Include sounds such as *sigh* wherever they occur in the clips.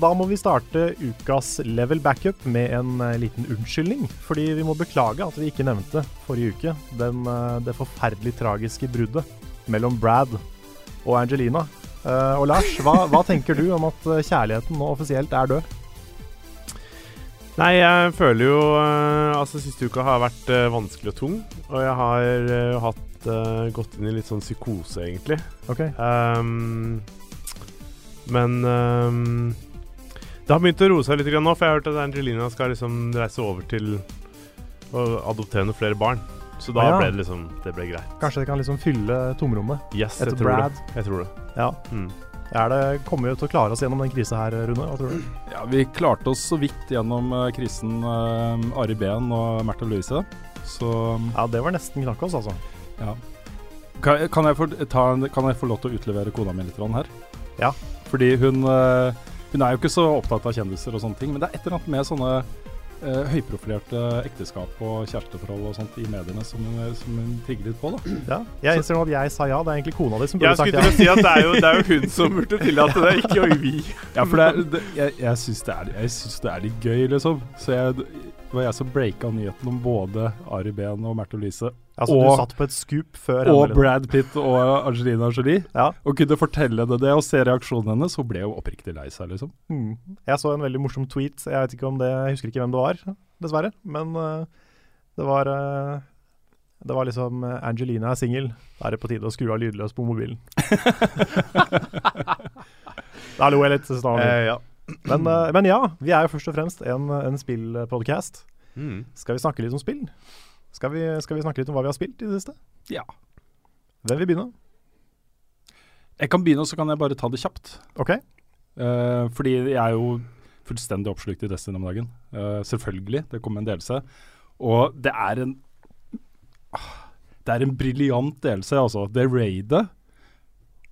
Da må vi starte ukas level backup med en eh, liten unnskyldning. Fordi vi må beklage at vi ikke nevnte forrige uke den, eh, det forferdelig tragiske bruddet mellom Brad og Angelina. Uh, og Lars, hva, hva tenker du om at kjærligheten nå offisielt er død? Nei, jeg føler jo eh, Altså, siste uka har vært vanskelig og tung. Og jeg har hatt gått inn i litt sånn psykose, egentlig. Ok, Um, men ehm, det har begynt å roe seg litt grann nå, for jeg har hørt at Angelina skal liksom reise over til å adoptere noen flere barn. Så da Ja. ble det liksom Det ble greit. Kanskje det kan liksom fylle tomrommet. Yes, Etter jeg tror Brad. det. Jeg tror det. Ja. Mm. Er det, kommer vi til å klare oss gjennom den krisa her, Rune? Hva tror du? Ja, Vi klarte oss så vidt gjennom eh, krisen uh, Ari Behn og Märtha Louise. Så Ja, det var nesten knakk oss, altså. ja. Kan, kan, jeg få, ta, kan jeg få lov til å utlevere kona mi litt her? Ja. Fordi hun, eh, hun er jo ikke så opptatt av kjendiser og sånne ting, men det er et eller annet med sånne eh, høyprofilerte ekteskap og kjæresteforhold og sånt i mediene som hun, som hun trigger litt på. da. Ja. Jeg innser nå at jeg sa ja. Det er egentlig kona di som burde sagt ja. Jeg skulle til å si at det er, jo, det er jo hun som burde tillate det, ikke jo vi. Ja, for det er, det, jeg, jeg syns det, er- jeg synes det er litt gøy, liksom. Så jeg, det var jeg som breaka nyheten om både Ari Behn og Märtha Louise. Altså, du satt på et scoop før Og. Brad Pitt og Angelina Jolie. Ja. Og kunne fortelle henne det og se reaksjonen hennes, Hun ble jo oppriktig lei seg, liksom. Mm. Jeg så en veldig morsom tweet. Jeg vet ikke om det, jeg husker ikke hvem det var, dessverre. Men uh, det var uh, Det var liksom eh, Angelina er singel. Da er det på tide å skru av lydløs på mobilen. *laughs* da lo jeg litt. Snart. Eh, ja. Men, men ja, vi er jo først og fremst en, en spillpodcast. Mm. Skal vi snakke litt om spill? Skal vi, skal vi snakke litt om hva vi har spilt i det siste? Ja. Hvem vil begynne? Jeg kan begynne, og så kan jeg bare ta det kjapt. OK? Uh, fordi jeg er jo fullstendig oppslukt i Destiny om dagen. Uh, selvfølgelig. Det kommer en delelse. Og det er en uh, Det er en briljant delelse, altså. Det raidet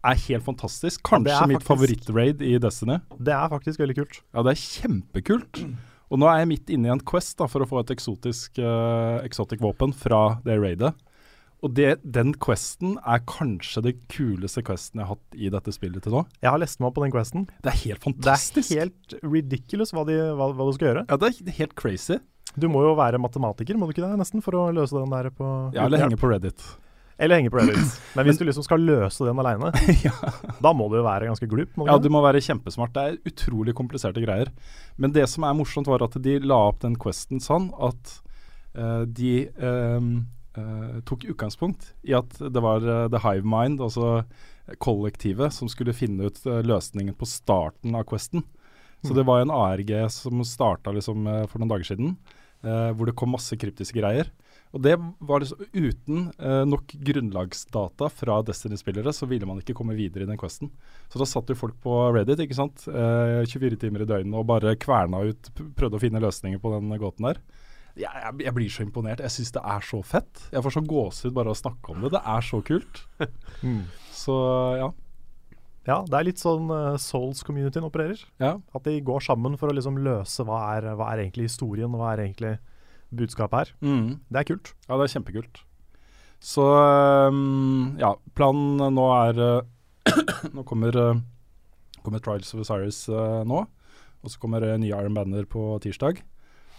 er helt fantastisk. Kanskje mitt favoritt-raid i Destiny. Det er faktisk veldig kult. Ja, det er kjempekult. *clears throat* Og nå er jeg midt inne i en quest da, for å få et eksotisk uh, exotic våpen fra det raidet. Og det, den questen er kanskje det kuleste questen jeg har hatt i dette spillet til nå. Jeg har lest meg opp på den questen. Det er helt fantastisk. Det er helt ridiculous hva, de, hva, hva du skal gjøre. Ja, det er helt crazy. Du må jo være matematiker, må du ikke det, nesten, for å løse den der på Ja, eller henge på Reddit. Eller henge på Reddit. *clears throat* Men hvis du liksom skal løse den aleine, *laughs* ja. da må du være ganske glup. Ja, du må være kjempesmart. Det er utrolig kompliserte greier. Men det som er morsomt, var at de la opp den questen sånn at uh, de um, uh, tok utgangspunkt i at det var uh, The Hive Mind, altså kollektivet, som skulle finne ut løsningen på starten av questen. Så Mm. det var en ARG som starta liksom, for noen dager siden, hvor det kom masse kryptiske greier. Og det var liksom Uten eh, nok grunnlagsdata fra Destiny-spillere, så ville man ikke komme videre i den questen. Så da satt jo folk på Reddit ikke sant? Eh, 24 timer i døgnet og bare kverna ut, prøvde å finne løsninger på den gåten der. Jeg, jeg, jeg blir så imponert. Jeg syns det er så fett. Jeg får så gåsehud bare av å snakke om det. Det er så kult. *laughs* Mm. Så ja. Ja, det er litt sånn uh, Souls-communityen opererer. ja. At de går sammen for å liksom løse hva er, hva er egentlig historien, og hva er egentlig budskapet her. Mm. Det er kult. Ja, det er kjempekult. Så um, ja, planen nå er øh, *clears throat* Nå kommer, øh, kommer Trials of Osiris uh, nå. Og så kommer uh, nye Iron Banner på tirsdag.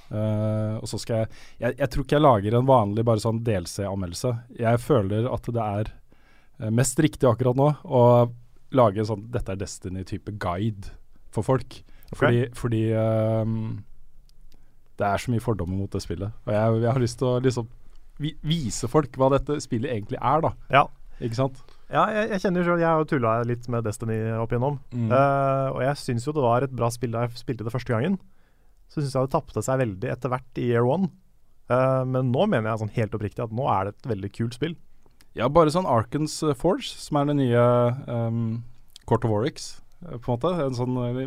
Uh, og så skal jeg, jeg Jeg tror ikke jeg lager en vanlig bare sånn DLC-anmeldelse. Jeg føler at det er eh, mest riktig akkurat nå å lage en sånn 'dette er Destiny'-type guide for folk. Fordi, fordi ehm, det er så mye fordommer mot det spillet. Og jeg, jeg har lyst til å liksom vise folk hva dette spillet egentlig er, da. Ja. Ikke sant? Ja, jeg, jeg kjenner jo selv, jeg har tulla litt med Destiny opp igjennom. Mm. Uh, og jeg syns jo det var et bra spill da jeg spilte det første gangen. Så syns jeg det tapte seg veldig etter hvert i Year One. Uh, men nå mener jeg sånn helt oppriktig at nå er det et veldig kult spill. Ja, bare sånn Arkans eh, Forge, som er det nye um, Court of Warwicks, på en måte. En sånn eh,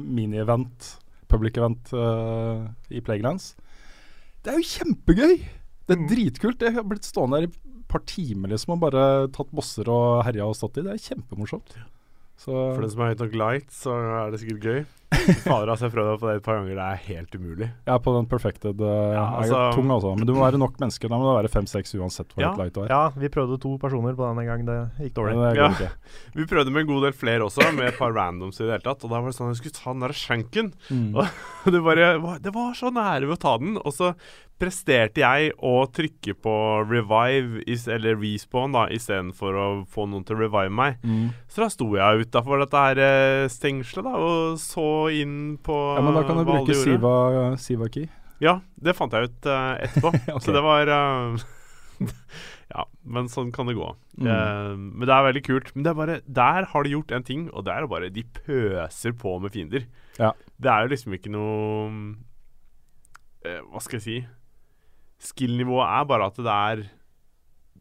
mini-event, public-event uh, i Playgrounds. Det er jo kjempegøy! Det er dritkult. Jeg har blitt stående her i et par timer liksom og bare tatt bosser og herja og stått i. Det er kjempemorsomt. Så For den som er høyt nok light, så er det sikkert gøy. *laughs* Fader, altså, jeg prøvde på det et par ganger. Det er helt umulig. er på den perfected. uh, Ja, er altså- tung, altså. Men du må være nok mennesker. Da må det være fem-seks uansett hvor Ja, light du er. Ja, vi prøvde to personer på den en gang. Det gikk dårlig. Det Ja. *laughs* Vi prøvde med en god del flere også, med et par randoms i det hele tatt. Og da var det sånn at jeg skulle ta den der skjenken. Mm. *laughs* Og det, bare, det var så nære ved å ta den. Og så presterte jeg å trykke på revive, eller respawn, da, istedenfor å få noen til å revive meg. Mm. Så da sto jeg utafor dette her eh, stengselet da, og så inn på Ja, men da kan du bruke. Siva, Siva Key. Ja, det fant jeg ut uh, etterpå. *laughs* okay. Så det var uh, *laughs* Ja, men sånn kan det gå. Mm. Uh, men det er veldig kult. Men det er bare Der har de gjort en ting, og det er bare De pøser på med fiender. Ja. Det er jo liksom ikke noe Hva skal jeg si Skill-nivået er bare at det er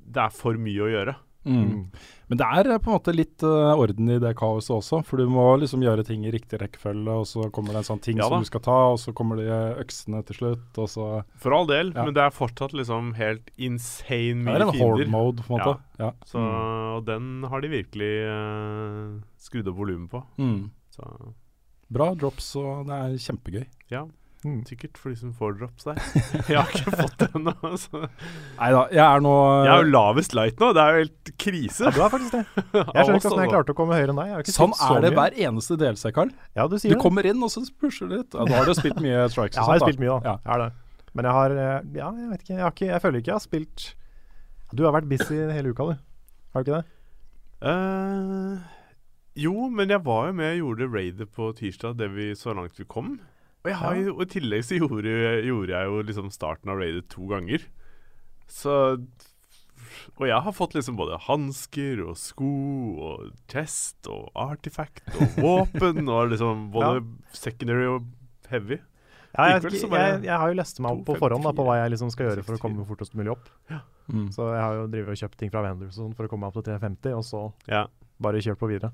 Det er for mye å gjøre. Mm. Men det er eh, på en måte litt uh, orden i det kaoset også, for du må liksom gjøre ting i riktig rekkefølge, og så kommer det en sånn ting Ja som du skal ta, og så kommer de øksene til slutt, og så For all del, Ja. men det er fortsatt liksom helt insane Det er en horde mode, på en måte. Ja. Så, og den har de virkelig uh, skrudd opp volumet på. Mm. Så Bra drops, og det er kjempegøy. ja, Mm. sikkert for de som får drops der. *laughs* Jeg har ikke fått det ennå. Nei da, jeg er nå Jeg er jo lavest light nå. Det er jo helt krise. Ja, du er faktisk det. *laughs* Jeg skjønner ikke hvordan jeg klarte å komme høyere enn deg. Jeg har ikke Sånn så er det mye. hver eneste delse, Karl. Ja, du Du det. kommer inn, og så pusher du litt. Ja, da har du spilt mye strikes Jeg har sånt, spilt mye, da. Ja. Jeg det. Men jeg har eh, Ja, jeg vet ikke. Jeg, har ikke, jeg føler ikke jeg har spilt Du har vært busy hele uka, du. Har du ikke det? Uh, jo, men jeg var jo med og gjorde raidet på tirsdag, det vi så langt vi kom. Og, jeg har jo, og i tillegg så gjorde, gjorde jeg jo liksom starten av raidet to ganger. Så Og jeg har fått liksom både hansker og sko og chest og artifact og *laughs* våpen og liksom både secondary og heavy. Ja, jeg, bare jeg, jeg har jo lest meg opp på forhånd da, på hva jeg liksom skal gjøre for å komme fortest mulig opp. Mm. Så jeg har jo drivet og kjøpt ting fra Vendors sånn for å komme meg opp til 350, og så Ja. bare kjørt på videre.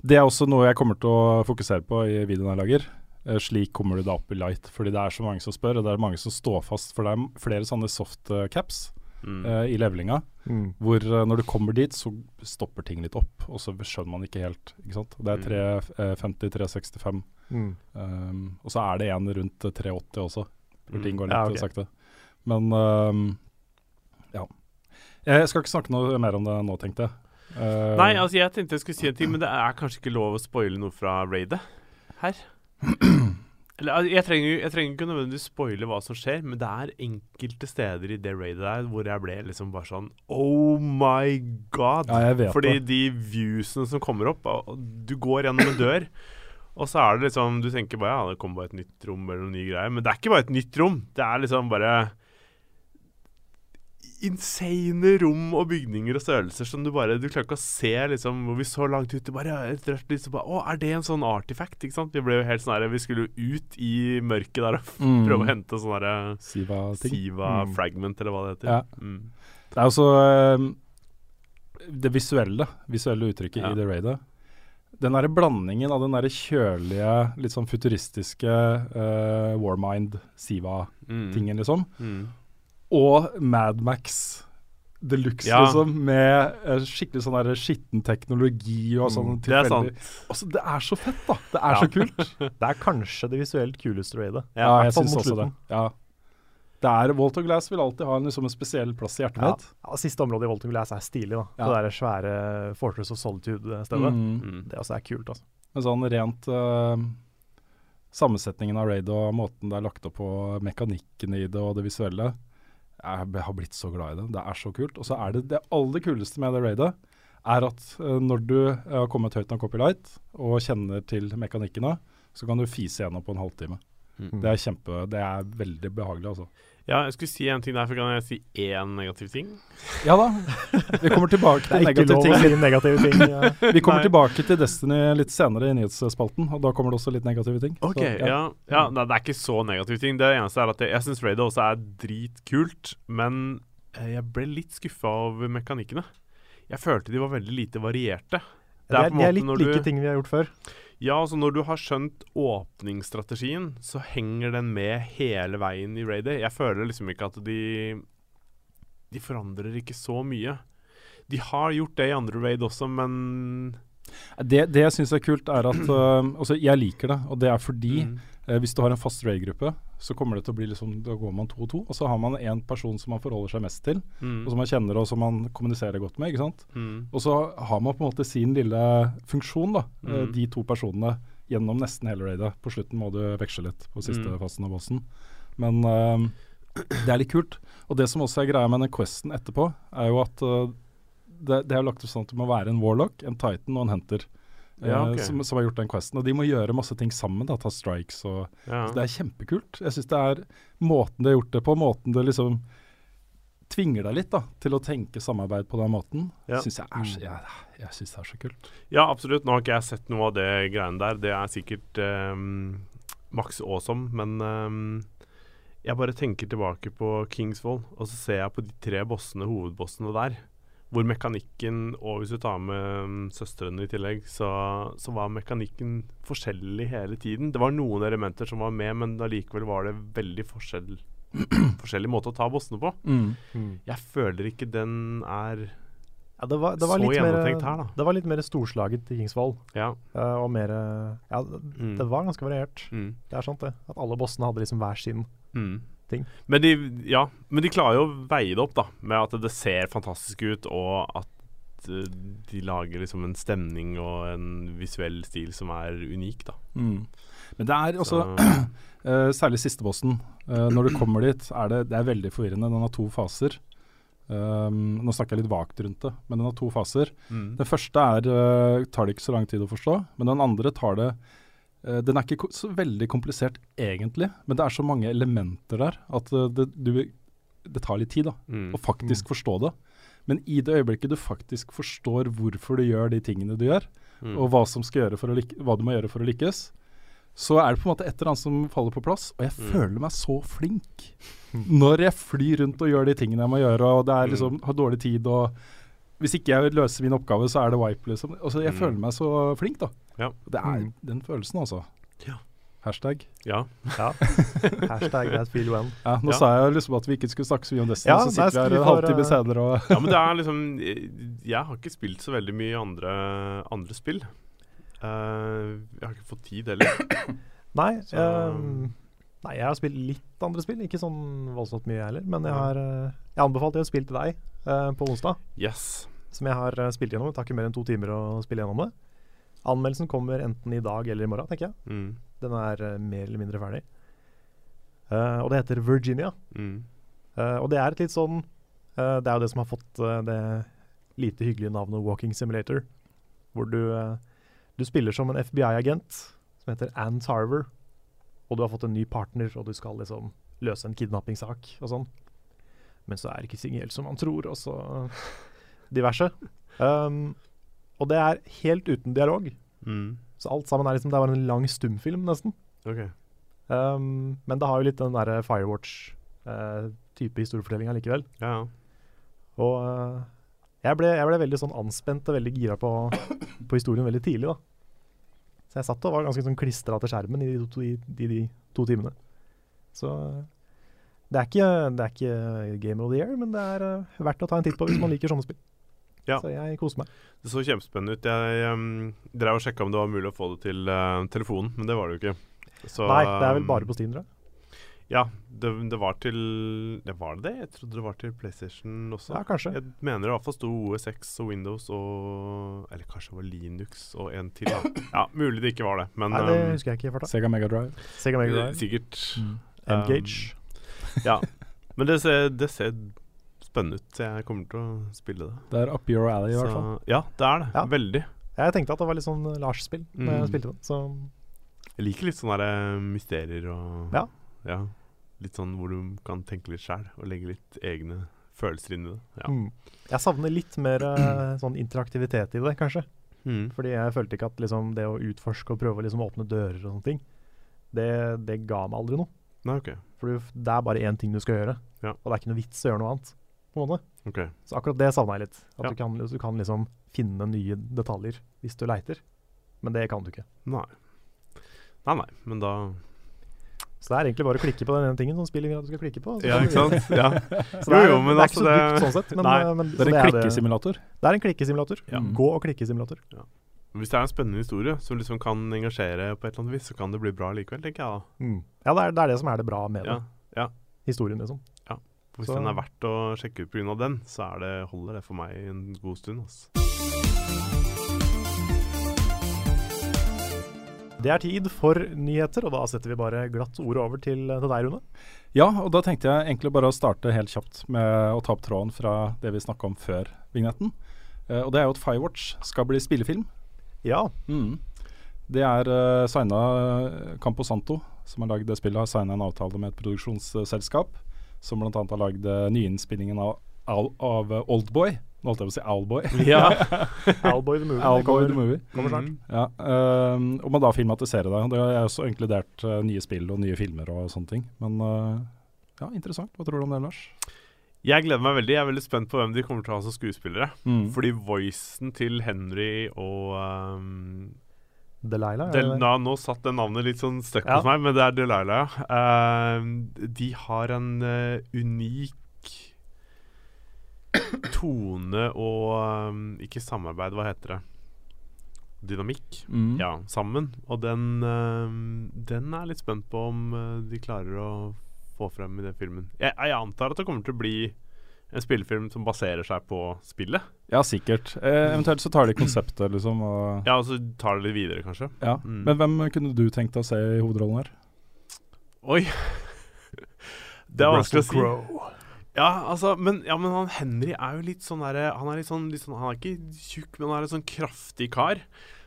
Det er også noe jeg kommer til å fokusere på i videoen jeg lager. Eh, slik kommer du da opp i light. Fordi det er så mange som spør, og det er mange som står fast. For det er flere sånne soft eh, caps Mm. uh, i levelinga, Mm. hvor uh, når du kommer dit, så stopper ting litt opp. Og så skjønner man ikke helt. Ikke sant? Det er 350, 365. Mm. Um, og så er det en rundt eh, 380 også, hvor Mm. ting går litt Ja, okay. sakte. Men um, ja. Jeg skal ikke snakke noe mer om det nå, tenkte jeg. Uh, Nei, altså jeg tenkte jeg skulle si en ting, men det er kanskje ikke lov å spoile noe fra raidet her. Eller jeg trenger, jeg trenger ikke nødvendigvis spoile hva som skjer, men det er enkelte steder i det raidet der hvor jeg ble liksom bare sånn Oh my god! Ja, Fordi det. de viewsene som kommer opp Du går gjennom en dør, *laughs* og så er det liksom Du tenker bare ja, det kommer bare et nytt rom eller noen nye greier, men det er ikke bare et nytt rom. Det er liksom bare insane rom og bygninger og størrelser som du bare Du klarer ikke å se liksom hvor vi så langt ut. Du bare etter hvert liksom bare Å, er det en sånn artifact? Ikke sant? Vi ble jo helt sånn Vi skulle jo ut i mørket der og Mm. prøve å hente sånn herre Siva-ting. Siva Mm. fragment, eller hva det heter. Ja. Mm. Det er um, det visuelle, visuelle uttrykket Ja. i The Raidet. Den derre blandingen av den derre kjølige, litt sånn futuristiske uh, Warmind-Siva-tingen, Mm. liksom, Mm. Og Madmax Deluxe, Ja. liksom, med eh, skikkelig sånn skitten teknologi og sånn Mm. Det er tilfeldig sant. Altså, det er så fett, da! Det er Ja. så kult. *laughs* Det er kanskje det visuelt kuleste raidet. Ja, ja jeg syns også det. Ja. Det er Walter Glass vil alltid ha en, liksom, en spesiell plass i hjertet Ja. mitt. Ja, siste området i Volton Glass er stilig, da. Ja. Det der svære Fortress of Solitude-stedet. Mm. Mm. Det også er kult, altså. Men sånn rent uh, Sammensetningen av raid og måten det er lagt opp på, mekanikken i det og det visuelle Jeg har blitt så glad i det. Det er så kult. Og så er det det aller kuleste med det raidet, er at eh, når du eh, har kommet høyt nok opp i light og kjenner til mekanikkene, så kan du fise gjennom på en halvtime. Mm. Det er kjempe, det er veldig behagelig, altså. Ja, jeg skulle si en ting der, for kan jeg si én negativ ting? Ja da, vi kommer tilbake *laughs* til er negative ting. si negative ting. ja. Vi kommer Nei. tilbake til Destiny litt senere i nyhetsspalten, og da kommer det også litt negative ting. Ok, Så, ja, ja nei, Det er ikke så negative ting. Det eneste er at jeg, jeg syns Raider også er dritkult, men eh, jeg ble litt skuffa over mekanikkene. Jeg følte de var veldig lite varierte. Det er, på en det er litt når du- like ting vi har gjort før. Ja, altså når du har skjønt åpningsstrategien, så henger den med hele veien i raidet. Jeg føler liksom ikke at de De forandrer ikke så mye. De har gjort det i andre raid også, men Det, det jeg syns er kult, er at uh, *clears throat* Altså, jeg liker det, og det er fordi mm, eh, hvis du har en fast raid-gruppe, så kommer det til å bli liksom Da går man to og to, og så har man én person som man forholder seg mest til, mm, og som man kjenner og som man kommuniserer godt med, ikke sant. mm, Og så har man på en måte sin lille funksjon, da. eh, Mm. De to personene gjennom nesten hele raidet. På slutten må du veksle litt på siste Mm. fasen av bossen. Men eh, det er litt kult. Og det som også er greia med den questen etterpå, er jo at eh, det, det er lagt opp sånn at du må være en warlock, en titan og en hunter. Eh, Ja, okay. som, som har gjort den questen. Og de må gjøre masse ting sammen, da, ta strikes og ja. så Det er kjempekult. Jeg syns det er måten de har gjort det på, måten det liksom tvinger deg litt da, til å tenke samarbeid på den måten, Ja. synes jeg er så, jeg, jeg synes det er så kult. Ja, absolutt. Nå har ikke jeg sett noe av det greiene der. Det er sikkert um, maks awesome, men um, jeg bare tenker tilbake på Kingsvoll, og så ser jeg på de tre bossene, hovedbossene der, hvor mekanikken, og hvis du tar med um, søstrene i tillegg, så, så var mekanikken forskjellig hele tiden. Det var noen elementer som var med, men allikevel var det veldig forskjell, *clears throat* forskjellig måte å ta bossene på. Jeg føler ikke den er Ja, det var, det var Så gjennomtenkt her, da. Det var litt mer storslaget i Kingsvoll. Ja. Uh, og mer Ja, det, Mm. det var ganske variert. Mm. Det er sant, det. At alle bossene hadde liksom hver sin. Mm. Ting. Men de, ja, men de klarer jo å veie det opp, da. Med at det ser fantastisk ut, og at eh, de lager liksom en stemning og en visuell stil som er unik, da. Mm. Men det er også, Så, *clears throat* eh, særlig siste bossen, eh, når du *clears throat* kommer dit, er det, det er veldig forvirrende. Den har to faser. Um, nå snakker jeg litt vagt rundt det, men den har to faser. mm. Den første er, uh, tar det ikke så lang tid å forstå, men den andre tar det Den er ikke så veldig komplisert egentlig, men det er så mange elementer der at eh, det, du, det tar litt tid da, Mm. å faktisk forstå det. Men i det øyeblikket du faktisk forstår hvorfor du gjør de tingene du gjør, Mm. og hva, som skal gjøre for å lyk hva du må gjøre for å lykkes, så er det på en måte et eller annet som faller på plass. Og jeg Mm. føler meg så flink når jeg flyr rundt og gjør de tingene jeg må gjøre, og det er Mm. liksom har dårlig tid og Hvis ikke jeg løser min oppgave, så er det wipe, liksom. Altså, jeg Mm. føler meg så flink, da. Ja. Det er Mm. den følelsen, altså. Ja. Hashtag. Ja. Ja. *laughs* Hashtag that feel well. Ja, nå Ja. sa jeg liksom at vi ikke skulle snakke så mye om Destiny, Ja, så sitter vi her en halvtime senere og ja, men det er liksom Jeg, jeg har ikke spilt så veldig mye andre, andre spill. Uh, jeg har ikke fått tid heller. *coughs* Nei, ehm, nei, jeg har spilt litt andre spill. Ikke sånn voldsomt mye heller. Men jeg har eh, Jeg anbefalte jo et spill til deg uh, på onsdag, Yes. Som jeg har eh, spilt gjennom. Det tar ikke mer enn to timer å spille gjennom det. Anmeldelsen kommer enten i dag eller i morgen, tenker jeg. Mm. Den er eh, mer eller mindre ferdig. Uh, og det heter Virginia. Mm. Uh, og det er et litt sånn Det er jo det som har fått det lite hyggelige navnet Walking Simulator. Hvor du, du spiller som en FBI-agent som heter Ann Tarver. Og du har fått en ny partner, og du skal liksom løse en kidnappingssak og sånn. Men så er ikke ting helt som man tror, og så diverse. Um, og det er helt uten dialog. Mm. Så alt sammen er liksom Det bare en lang stumfilm, nesten. OK. Um, men det har jo litt den derre Firewatch-type historiefortelling allikevel. Ja, ja. Og uh, jeg, ble, jeg ble veldig sånn anspent og veldig gira på, på historien veldig tidlig, da. Så jeg satt og var ganske sånn klistra til skjermen i de to, i, de, de to timene. Så det er, ikke, det er ikke Game of the Year, men det er eh, verdt å ta en titt på hvis man liker sånne spill. Ja. Så jeg koser meg. Det så kjempespennende ut. Jeg um, drev og sjekka om det var mulig å få det til uh, telefonen, men det var det jo ikke. Så, Nei, det er vel um, bare på Steam, tror jeg. Ja, det, det var til Det var det det? Jeg trodde det var til PlayStation også. Ja, kanskje. Jeg mener det i hvert fall sto OSX og Windows og Eller kanskje det var Linux og en til. Da. Ja, Mulig det ikke var det, men Nei, det um, husker jeg ikke farta. Sega Mega Drive. Sega Mega Drive. sikkert. Engage. Ja. Men det ser, det ser spennende ut. Jeg kommer til å spille det. Det er up your alley, i hvert fall. ja, det er det. Ja. Veldig. Jeg tenkte at det var litt sånn Lars-spill da jeg Mm. spilte det. Så Jeg liker litt sånne eh, mysterier og Ja. ja. Litt sånn hvor du kan tenke litt sjæl og legge litt egne følelser inn i det. Ja. mm. jeg savner litt mer eh, *clears throat* sånn interaktivitet i det, kanskje. Mm. Fordi jeg følte ikke at liksom, det å utforske og prøve å liksom åpne dører og sånne ting, det, det ga meg aldri noe. Nei, okay. For det er bare én ting du skal gjøre, Ja. og det er ikke noe vits å gjøre noe annet. På en måte. Okay. Så akkurat det savna jeg litt. At Ja. du, kan, du kan liksom finne nye detaljer hvis du leiter. Men det kan du ikke. Nei. Nei, nei, men da Så det er egentlig bare å klikke på den ene tingen som spillet vil at du skal klikke på. så Ja, ikke sant? Ja. Så det er, *laughs* jo, men det er altså ikke så det- sånn sett. Men, Nei. eh, men, Det så er en klikkesimulator. Det er en klikkesimulator. Ja. Gå- og klikkesimulator. Hvis det er en spennende historie som liksom kan engasjere på et eller annet vis, så kan det bli bra likevel, tenker jeg da. Mm. Ja, det er, det er det som er det bra med Ja, det. ja. Historien, liksom. Hvis Så- den er verdt å sjekke ut pga. den, så er det, holder det for meg en god stund. Altså. Det er tid for nyheter, og da setter vi bare glatt ordet over til, til deg, Rune. Ja, og da tenkte jeg egentlig bare å starte helt kjapt med å ta opp tråden fra det vi snakka om før vignetten. Eh, og det er jo at Firewatch skal bli spillefilm. Ja. Mm. Det er uh, signa Camposanto, som har lagd det spillet, har signa en avtale med et produksjonsselskap som bl.a. har lagd uh, nyinnspillingen av, av, av uh, Oldboy. Nå holdt jeg på å si Owlboy. *laughs* Ja. *laughs* Owlboy the Movie. Owlboy kommer, the Movie. kommer snart. Mm. Ja, um, og man da filmatisere det. Det er også inkludert uh, nye spill og nye filmer og sånne ting. Men uh, ja, interessant. Hva tror du om det, Lars? Jeg gleder meg veldig. Jeg er veldig spent på hvem de kommer til å ha som skuespillere. Mm. Fordi voicen til Henry og um, Delilah? Del, na, Nå satt det navnet litt sånn støkk Ja. hos meg, men det er Delilah, ja. Uh, de har en uh, unik tone og um, Ikke samarbeid, hva heter det? Dynamikk. Mm. Ja, sammen. Og den, uh, den er litt spent på om uh, de klarer å få frem i den filmen. Jeg, jeg antar at det kommer til å bli en spillefilm som baserer seg på spillet. Ja, sikkert. Eh, eventuelt så tar de konseptet, liksom. Og, Ja, og så tar det litt videre, kanskje. ja. Mm. Men hvem kunne du tenkt deg å se i hovedrollen her? Oi. *laughs* Det er vanskelig å si. Crowe. Ja, altså, men, ja, men han Henry er jo litt sånn derre Han er sånn, sånn Han er ikke tjukk, men han er en sånn kraftig kar.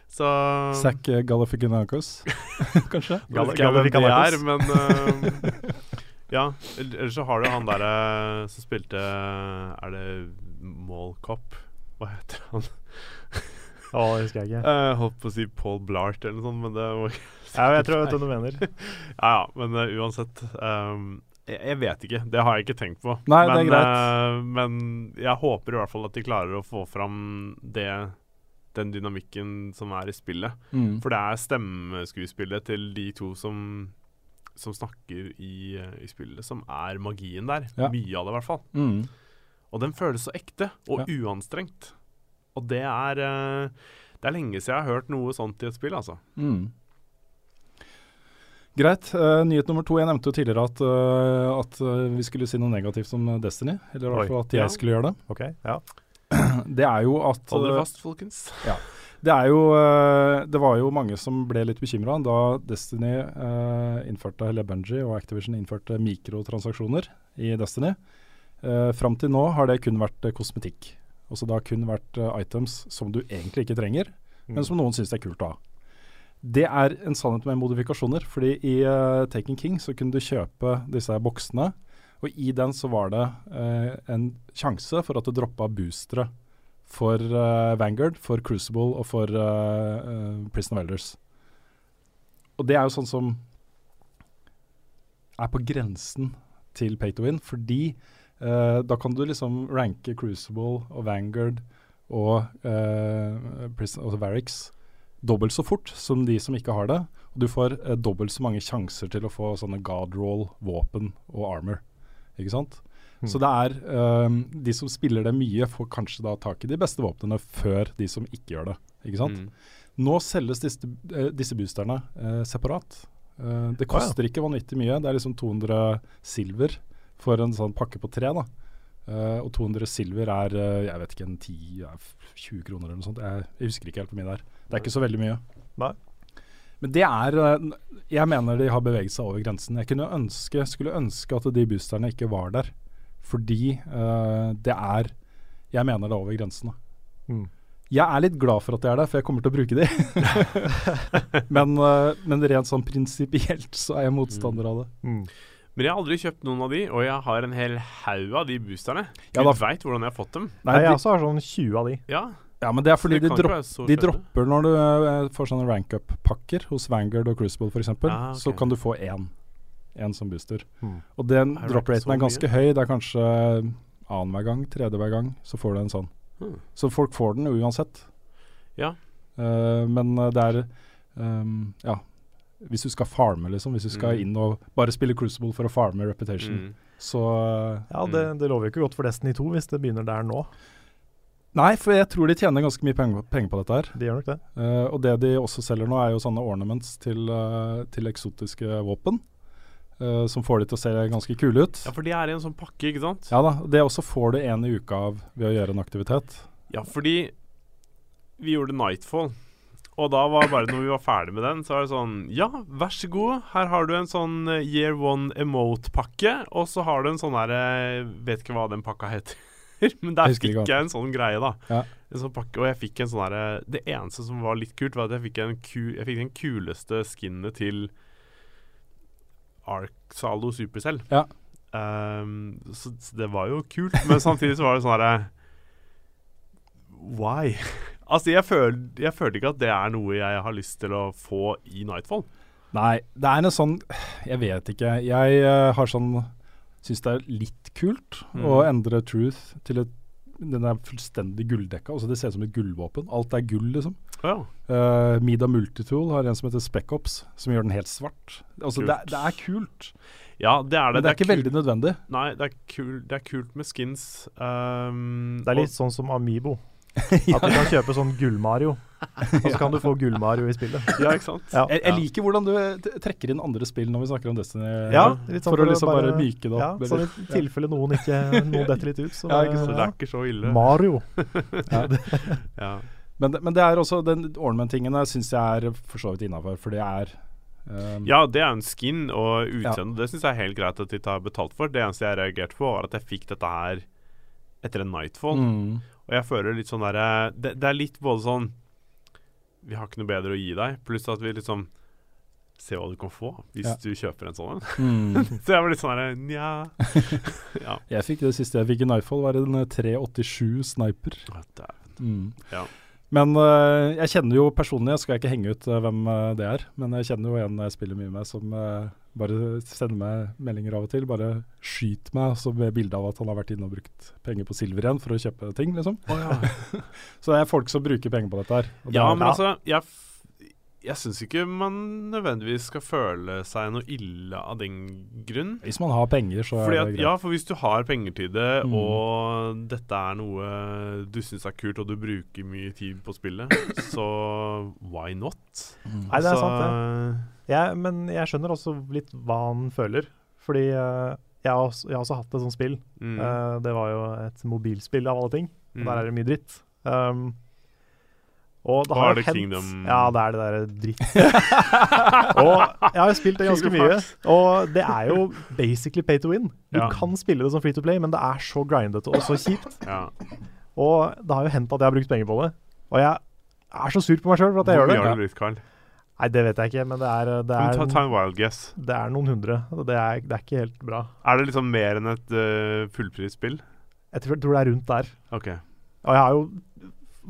Så Zack uh, *laughs* kanskje? Jeg Gal- vet ikke hvem det er, Galifianakis. men eh, *laughs* Ja. Eller så har du han derre som spilte Er det Mallcop? Hva heter han? Å, det husker jeg ikke. Jeg *laughs* holdt på å si Paul Blart eller noe sånt, men det var ikke Ja, jeg tror jeg vet hva du *laughs* mener. Ja ja, men uh, uansett. Um, jeg, jeg vet ikke. Det har jeg ikke tenkt på. Nei, det er greit. Uh, men jeg håper i hvert fall at de klarer å få fram det den dynamikken som er i spillet. Mm. For det er stemmeskuespillet til de to som som snakker i, eh, i spillet, som er magien der. Ja. Mye av det, i hvert fall. Mm. Og den føles så ekte og Ja. uanstrengt. Og det er eh, Det er lenge siden jeg har hørt noe sånt i et spill, altså. Mm. Greit. Uh, nyhet nummer to. Jeg nevnte jo tidligere at, uh, at vi skulle si noe negativt om Destiny. Eller i hvert fall at jeg Ja. skulle gjøre det. Okay, ja. *clears throat* Det er jo at Hold dere fast, folkens. Det jo eh, Det var jo mange som ble litt bekymra da Destiny eh, innførte Eller Bungie og Activision innførte mikrotransaksjoner i Destiny. Uh, Fram til nå har det kun vært eh, kosmetikk. Også det har kun vært eh, items som du egentlig ikke trenger, Mm. men som noen syns er kult å ha. Det er en sannhet med modifikasjoner, fordi i uh, Taken King så kunne du kjøpe disse boksene, og i den så var det uh, en sjanse for at det droppa boostere for uh, Vanguard, for Crucible og for uh, Prison of Elders. Og det er jo sånn som er på grensen til pay to win, fordi da kan du liksom ranke Crucible og Vanguard og uh, Prison, altså Varix dobbelt så fort som de som ikke har det. Og du får dobbelt så mange sjanser til å få sånne god roll, våpen og armor. Ikke sant? Mm. Så det er eh, De som spiller det mye, får kanskje da tak i de beste våpnene før de som ikke gjør det. Ikke sant? Mm. Nå selges disse, eh, disse boosterne uh, separat. Uh, det Å, ja. koster ikke vanvittig mye. Det er liksom 200 silver for en sånn pakke på tre. da. Uh, og 200 silver er jeg vet ikke, en 10-20 kroner eller noe sånt. Jeg, jeg husker ikke helt hvor mye det er. Det er ikke så veldig mye. Nei. Men det er Jeg mener de har beveget seg over grensen. Jeg kunne ønske, skulle ønske at de boosterne ikke var der. Fordi uh, det er Jeg mener det er over grensene. Mm. Jeg er litt glad for at det er det, for jeg kommer til å bruke de. *laughs* men, uh, men rent sånn prinsipielt så er jeg motstander av det. Mm. Men jeg har aldri kjøpt noen av de, og jeg har en hel haug av de boosterne. Ja, Gud da- veit hvordan jeg har fått dem. Nei, jeg også har sånn 20 av de. Ja, ja, men det er fordi det de, dropp, de dropper når du uh, får sånne rank-up-pakker hos Vanguard og Crucible f.eks. Ah, okay. Så kan du få én. Én som booster. Mm. Og den drop-raten er ganske høy. Det er kanskje annenhver gang, tredje hver gang, så får du en sånn. Mm. Så folk får den uansett. Ja. Uh, men eh, det er um, Ja. Hvis du skal farme, liksom. Hvis du skal Mm. inn og bare spille Crucible for å farme reputation, Mm. så eh, Ja, det, det lover jo ikke godt for Destiny 2 hvis det begynner der nå. Nei, for jeg tror de tjener ganske mye penger, penger på dette her. De gjør nok det. Uh, og det de også selger nå, er jo sånne ornaments til, uh, til eksotiske våpen. Eh, som får de til å se ganske kule ut. ja, for de er i en sånn pakke, ikke sant? Ja da, Det også får du en i uka av ved å gjøre en aktivitet. Ja, fordi vi gjorde Nightfall. Og da var bare når vi var ferdig med den, så var det sånn Ja, vær så god, her har du en sånn eh, Year One Emote-pakke, og så har du en sånn herre Vet ikke hva den pakka heter. *laughs* Men der Jeg fikk jeg en sånn greie, da. Ja. En sånn pakke, og jeg fikk en sånn herre Det eneste som var litt kult, var at jeg fikk, en ku, jeg fikk den kuleste skinnet til Ark Salo Supercell. Ja. Um, så, så det var jo kult, men samtidig så var det sånn herre Why? *laughs* altså, jeg, føl, jeg følte ikke at det er noe jeg har lyst til å få i Nightfall. Nei, det er en sånn Jeg vet ikke. Jeg uh, har sånn Syns det er litt kult å Mm. endre Truth til et Den er fullstendig gulldekka. Altså Det ser ut som et gullvåpen. Alt er gull, liksom. Ja. Uh, Mida Multitool har en som heter Spec-Ops, som gjør den helt svart. Altså det, er- Kult. det er kult, ja, det er det. men det er ikke kult. veldig nødvendig. Nei, det er, kul, det er kult med skins. Um, Det er litt sånn som Amibo. *laughs* At du kan kjøpe sånn gull-Mario, *laughs* og så kan du få gull-Mario i spillet. *laughs* Ja, ikke sant? Ja. Jeg, jeg liker hvordan du trekker inn andre spill når vi snakker om Destiny. Ja, litt sånn for å liksom bare, myke det Ja, opp. sånn eller- i tilfelle noen ikke Noen detter litt ut. Så, Ja, ikke Så det er ikke så ille. Mario. Ja. men, det- men det er også den ornament-tingen der syns jeg er for så vidt innafor, for det er um, ja, det er en skin og utseende. Det syns jeg er helt greit at de tar betalt for. Det eneste jeg reagerte på, var at jeg fikk dette her etter en Nightfall. mm, Og jeg føler litt sånn derre det, det er litt både sånn Vi har ikke noe bedre å gi deg, pluss at vi liksom Se hva du kan få hvis Ja. du kjøper en sånn en. mm. *laughs* Så jeg var litt sånn herre Nja. *laughs* ja. Jeg fikk det siste jeg fikk i Nightfall, var en eh, 387 sniper. Å. Mm. Ja. Men uh, jeg kjenner jo personlig, jeg skal ikke henge ut uh, hvem det er, men jeg kjenner jo en jeg spiller mye med som bare sende meg meldinger av og til. Bare skyt meg så med bilde av at han har vært inne og brukt penger på silver igjen for å kjøpe ting, liksom. *laughs* så det er folk som bruker penger på dette her. og det Ja, er- men altså Jeg, jeg syns ikke man nødvendigvis skal føle seg noe ille av den grunn. Hvis man har penger, så Fordi er det greit. ja, for hvis du har penger til det, Mm. og dette er noe du syns er kult, og du bruker mye tid på spillet, *laughs* så why not? Mm. Nei, det er så, sant, det. Jeg, men jeg skjønner også litt hva han føler. Fordi uh, jeg, har også, jeg har også hatt et sånt spill. Mm, Uh, det var jo et mobilspill av alle ting. Og mm. Der er det mye dritt. Um, og det har er det hendt Kingdom- Ja, det er det derre dritt. *laughs* og jeg har jo spilt det ganske mye. Og det er jo basically pay to win. Du Ja. kan spille det som free to play, men det er så grindete og så kjipt. ja. Og det har jo hendt at jeg har brukt penger på det. Og jeg er så sur på meg sjøl for at jeg Hvor gjør det. har du brukt, Carl? Nei, det vet jeg ikke, men det er, det er, Ta, ta en wild guess. det er noen hundre. Det er, det er ikke helt bra. Er det liksom mer enn et uh, fullprisspill? Jeg tror, tror det er rundt der. OK. Og jeg har jo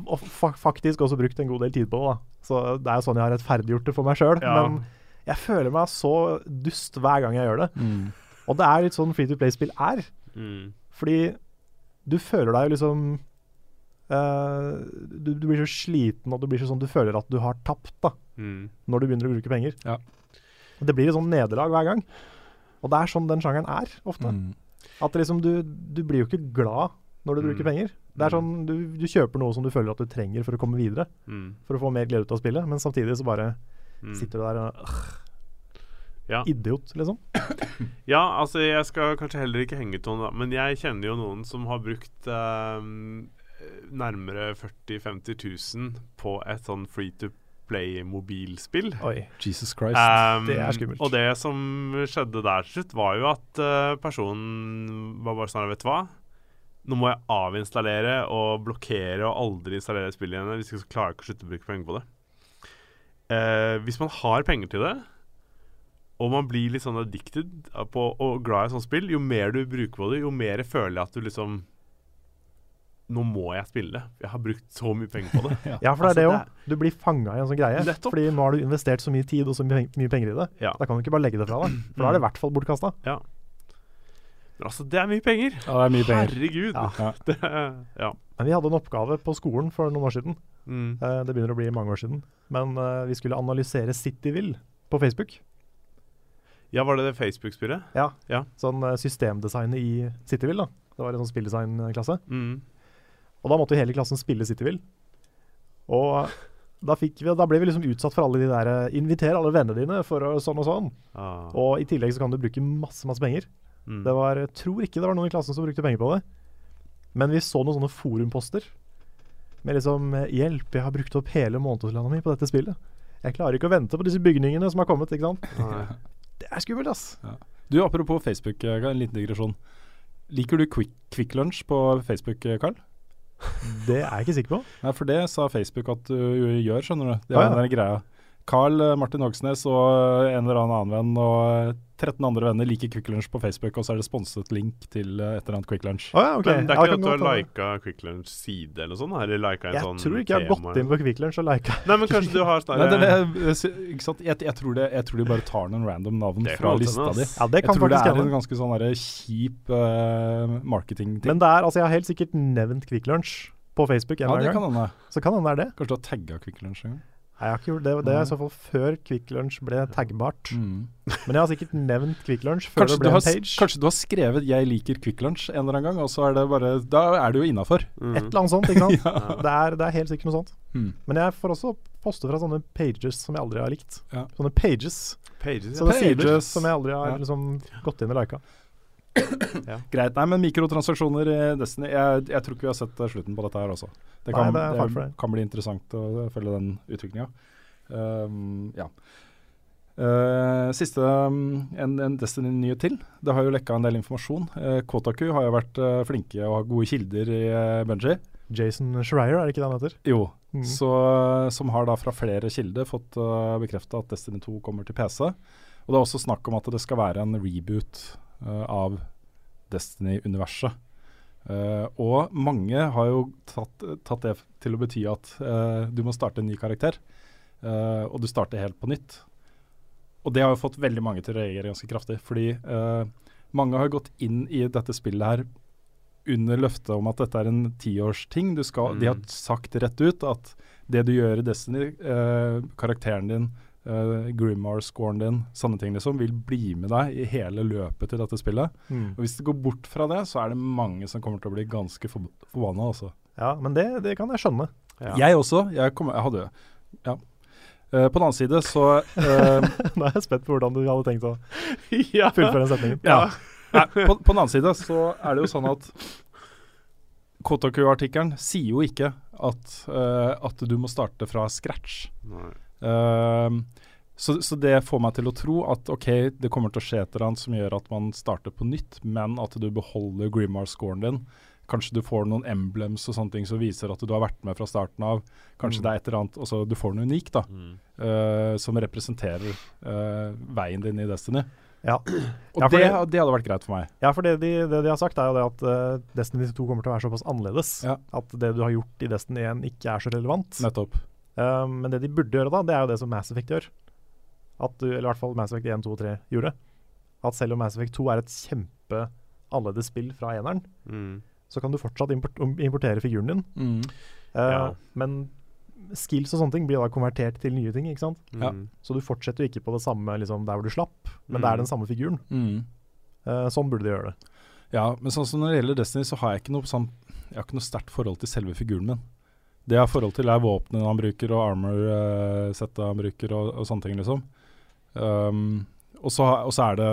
og fa faktisk også brukt en god del tid på det. Så det er jo sånn jeg har rettferdiggjort det for meg sjøl. Ja. Men jeg føler meg så dust hver gang jeg gjør det. Mm. Og det er litt sånn free to play-spill er. Mm. Fordi du føler deg jo liksom uh, du, du blir så sliten, og du blir så sånn du føler at du har tapt da, Mm. når du begynner å bruke penger. Ja. Det blir et sånn nederlag hver gang. Og det er sånn den sjangeren er ofte. Mm. At liksom du, du blir jo ikke glad når du Mm. bruker penger. Det er sånn, du, du kjøper noe som du føler at du trenger for å komme videre. Mm. For å få mer glede ut av spillet, men samtidig så bare Mm. sitter du der og øh, Ja. Idiot, liksom. *coughs* Ja, altså jeg skal kanskje heller ikke henge ut noen, da, men jeg kjenner jo noen som har brukt ehm, nærmere 40 000-50 000 på et sånn free to Play-mobilspill. Oi. Jesus Christ. Um, Det er skummelt. Og det som skjedde der til slutt, var jo at uh, personen var bare sånn Vet du hva? Nå må jeg avinstallere og blokkere og aldri installere spillet igjen. Hvis så klarer ikke å slutte å bruke penger på det. Eh, hvis man har penger til det, og man blir litt sånn addicted på, og glad i sånt spill, jo mer du bruker på det, jo mer jeg føler jeg at du liksom Nå må jeg spille det. Jeg har brukt så mye penger på det. *laughs* Ja, for det er det Altså, òg. Du blir fanga i en sånn greie. Nettopp. Fordi nå har du investert så mye tid og så mye, penger i det. Ja. Da kan du ikke bare legge det fra deg. For da er det i hvert fall bortkasta. Men altså, det er mye penger. Ja, det er mye penger. Herregud. Ja. Ja. *laughs* Det, ja. Men vi hadde en oppgave på skolen for noen år siden. Mm. Eh, det begynner å bli mange år siden. Men eh, vi skulle analysere Cityville på Facebook. ja, var det det Facebook-spillet? Ja. Ja. Sånn uh, systemdesignet i Cityville. da. Det var en sånn spilldesignklasse. Mm. Og da måtte jo hele klassen spille Cityville. Og da, fikk vi, da ble vi liksom utsatt for alle de der eh, Inviter alle vennene dine for sånn og sånn. Ah. Og i tillegg så kan du bruke masse, masse penger. Mm. Det var, jeg tror ikke det var noen i klassen som brukte penger på det. Men vi så noen sånne forumposter med liksom eh, 'Hjelp, jeg har brukt opp hele månedslønna mi på dette spillet'. Jeg klarer ikke å vente på disse bygningene som har kommet. ikke sant? Nei. *laughs* Det er skummelt, ass. Du, apropos Facebook, eh, en liten digresjon. Liker du Quick, Quick Lunch på Facebook, eh, Carl? *laughs* Det er jeg ikke sikker på. Nei, for det sa Facebook at du gjør, skjønner du. Det Ah, er ja. den greia. Carl eh, Martin Hogsnes og en eller annen venn og 13 andre venner liker Quick Lunch på Facebook, og så er det sponset link til eh, et eller annet Quick Lunch. Å ja, ok. Men det er ikke at du har lika Quick Lunch side eller noe sånt? Eller lika en Jeg sånn tror ikke jeg har gått inn på Quick Lunch og lika. Nei, men kanskje du har sånn Nei, det, det, er- ikke sant? Jeg, jeg, tror det, jeg tror de bare tar noen random navn fra lista di. Ja, det Jeg kan tror det er en ganske sånn kjip uh, marketingting. Men det er, altså, jeg har helt sikkert nevnt Quick Lunch på Facebook en Ja, gang. kan. Så kan hende det er det. Kanskje du har tagga Quick Lunch en gang. Nei, jeg har ikke gjort det. Det er i så fall før Kvikk Lunsj ble taggbart. Mm. Men jeg har sikkert nevnt Kvikk Lunsj før Kanskje, det ble har, en page. kanskje du har skrevet 'Jeg liker Quick Lunch' en eller annen gang, og så er det bare Da er du jo innafor. Mm. Et eller annet sånt, ikke sant? *laughs* Ja. det, er, det er helt sikkert noe sånt. Mm. Men jeg får også poste fra sånne pages som jeg aldri har likt. Ja. Sånne pages. Pages, ja. Sånne sider Pages. som jeg aldri har Ja. liksom gått inn og lika. *coughs* Greit. Nei, men mikrotransaksjoner i Destiny jeg, jeg tror ikke vi har sett eh, slutten på dette her også. Det kan, Nei, det det. kan bli interessant å følge den utviklinga. Um, ja. Uh, siste um, en, en Destiny-nyhet til. Det har jo lekka en del informasjon. Uh, Kotaku har jo vært uh, flinke og har gode kilder i uh, Bungie. Jason Schreier, er det ikke det han heter? Jo, Mm. så, som har da fra flere kilder fått uh, bekrefta at Destiny 2 kommer til PC. Og det er også snakk om at det skal være en reboot eh, av Destiny-universet. Uh, og mange har jo tatt, tatt det til å bety at uh, du må starte en ny karakter. uh, og du starter helt på nytt. Og det har jo fått veldig mange til å reagere ganske kraftig. Fordi eh, mange har gått inn i dette spillet her under løftet om at dette er en tiårsting. Mm. De har Mm. sagt rett ut at det du gjør i Destiny, eh, karakteren din, uh, Grimmar-scoren din, sånne ting liksom, vil bli med deg i hele løpet til dette spillet. Mm. Og Hvis det går bort fra det, så er det mange som kommer til å bli ganske for, forbanna. Altså. Ja, men det, det kan jeg skjønne. Ja. Jeg også. Jeg, kom, jeg hadde Ja. Uh, på den annen side så uh, *laughs* Nå er jeg spent på hvordan du hadde tenkt å *laughs* ja. fullføre den setningen. Ja. Nei, på, på den annen side så er det jo sånn at Kotaku-artikkelen sier jo ikke at, uh, at du må starte fra scratch. Nei. Ehm, så, så det får meg til å tro at ok, det kommer til å skje et eller annet som gjør at man starter på nytt, men at du beholder Grimmar-scoren din. Kanskje du får noen emblems og sånne ting som viser at du har vært med fra starten av. Kanskje Mm. det er et eller annet altså Du får noe unikt da, Mm. uh, som representerer uh, veien din i Destiny. Ja. Og *clears throat* Ja, det, det- det hadde vært greit for meg. Ja, for det de, det de har sagt, er jo det at uh, Destiny 2 kommer til å være såpass annerledes. Ja. At det du har gjort i Destiny 1 ikke er så relevant. Nettopp. Eh, men det de burde gjøre da, det er jo det som Mass Effect gjør. At du, eller i hvert fall Mass Effect 1, 2 og 3 gjorde. At selv om Mass Effect 2 er et kjempe annerledes spill fra eneren, Mm. så kan du fortsatt import importere figuren din. Mm. Uh, Ja. Men skills og sånne ting blir da konvertert til nye ting, ikke sant. Ja. Mm. Så du fortsetter jo ikke på det samme liksom, der hvor du slapp, men Mm. det er den samme figuren. Mm. Uh, sånn burde de gjøre det. Ja, men sånn som når det gjelder Destiny, så har jeg ikke noe sånn Jeg har ikke noe sterkt forhold til selve figuren min. Det jeg har forhold til, er våpnene han bruker, og armor-settet han bruker, og, og sånne ting, liksom. Um, og, så, og så er det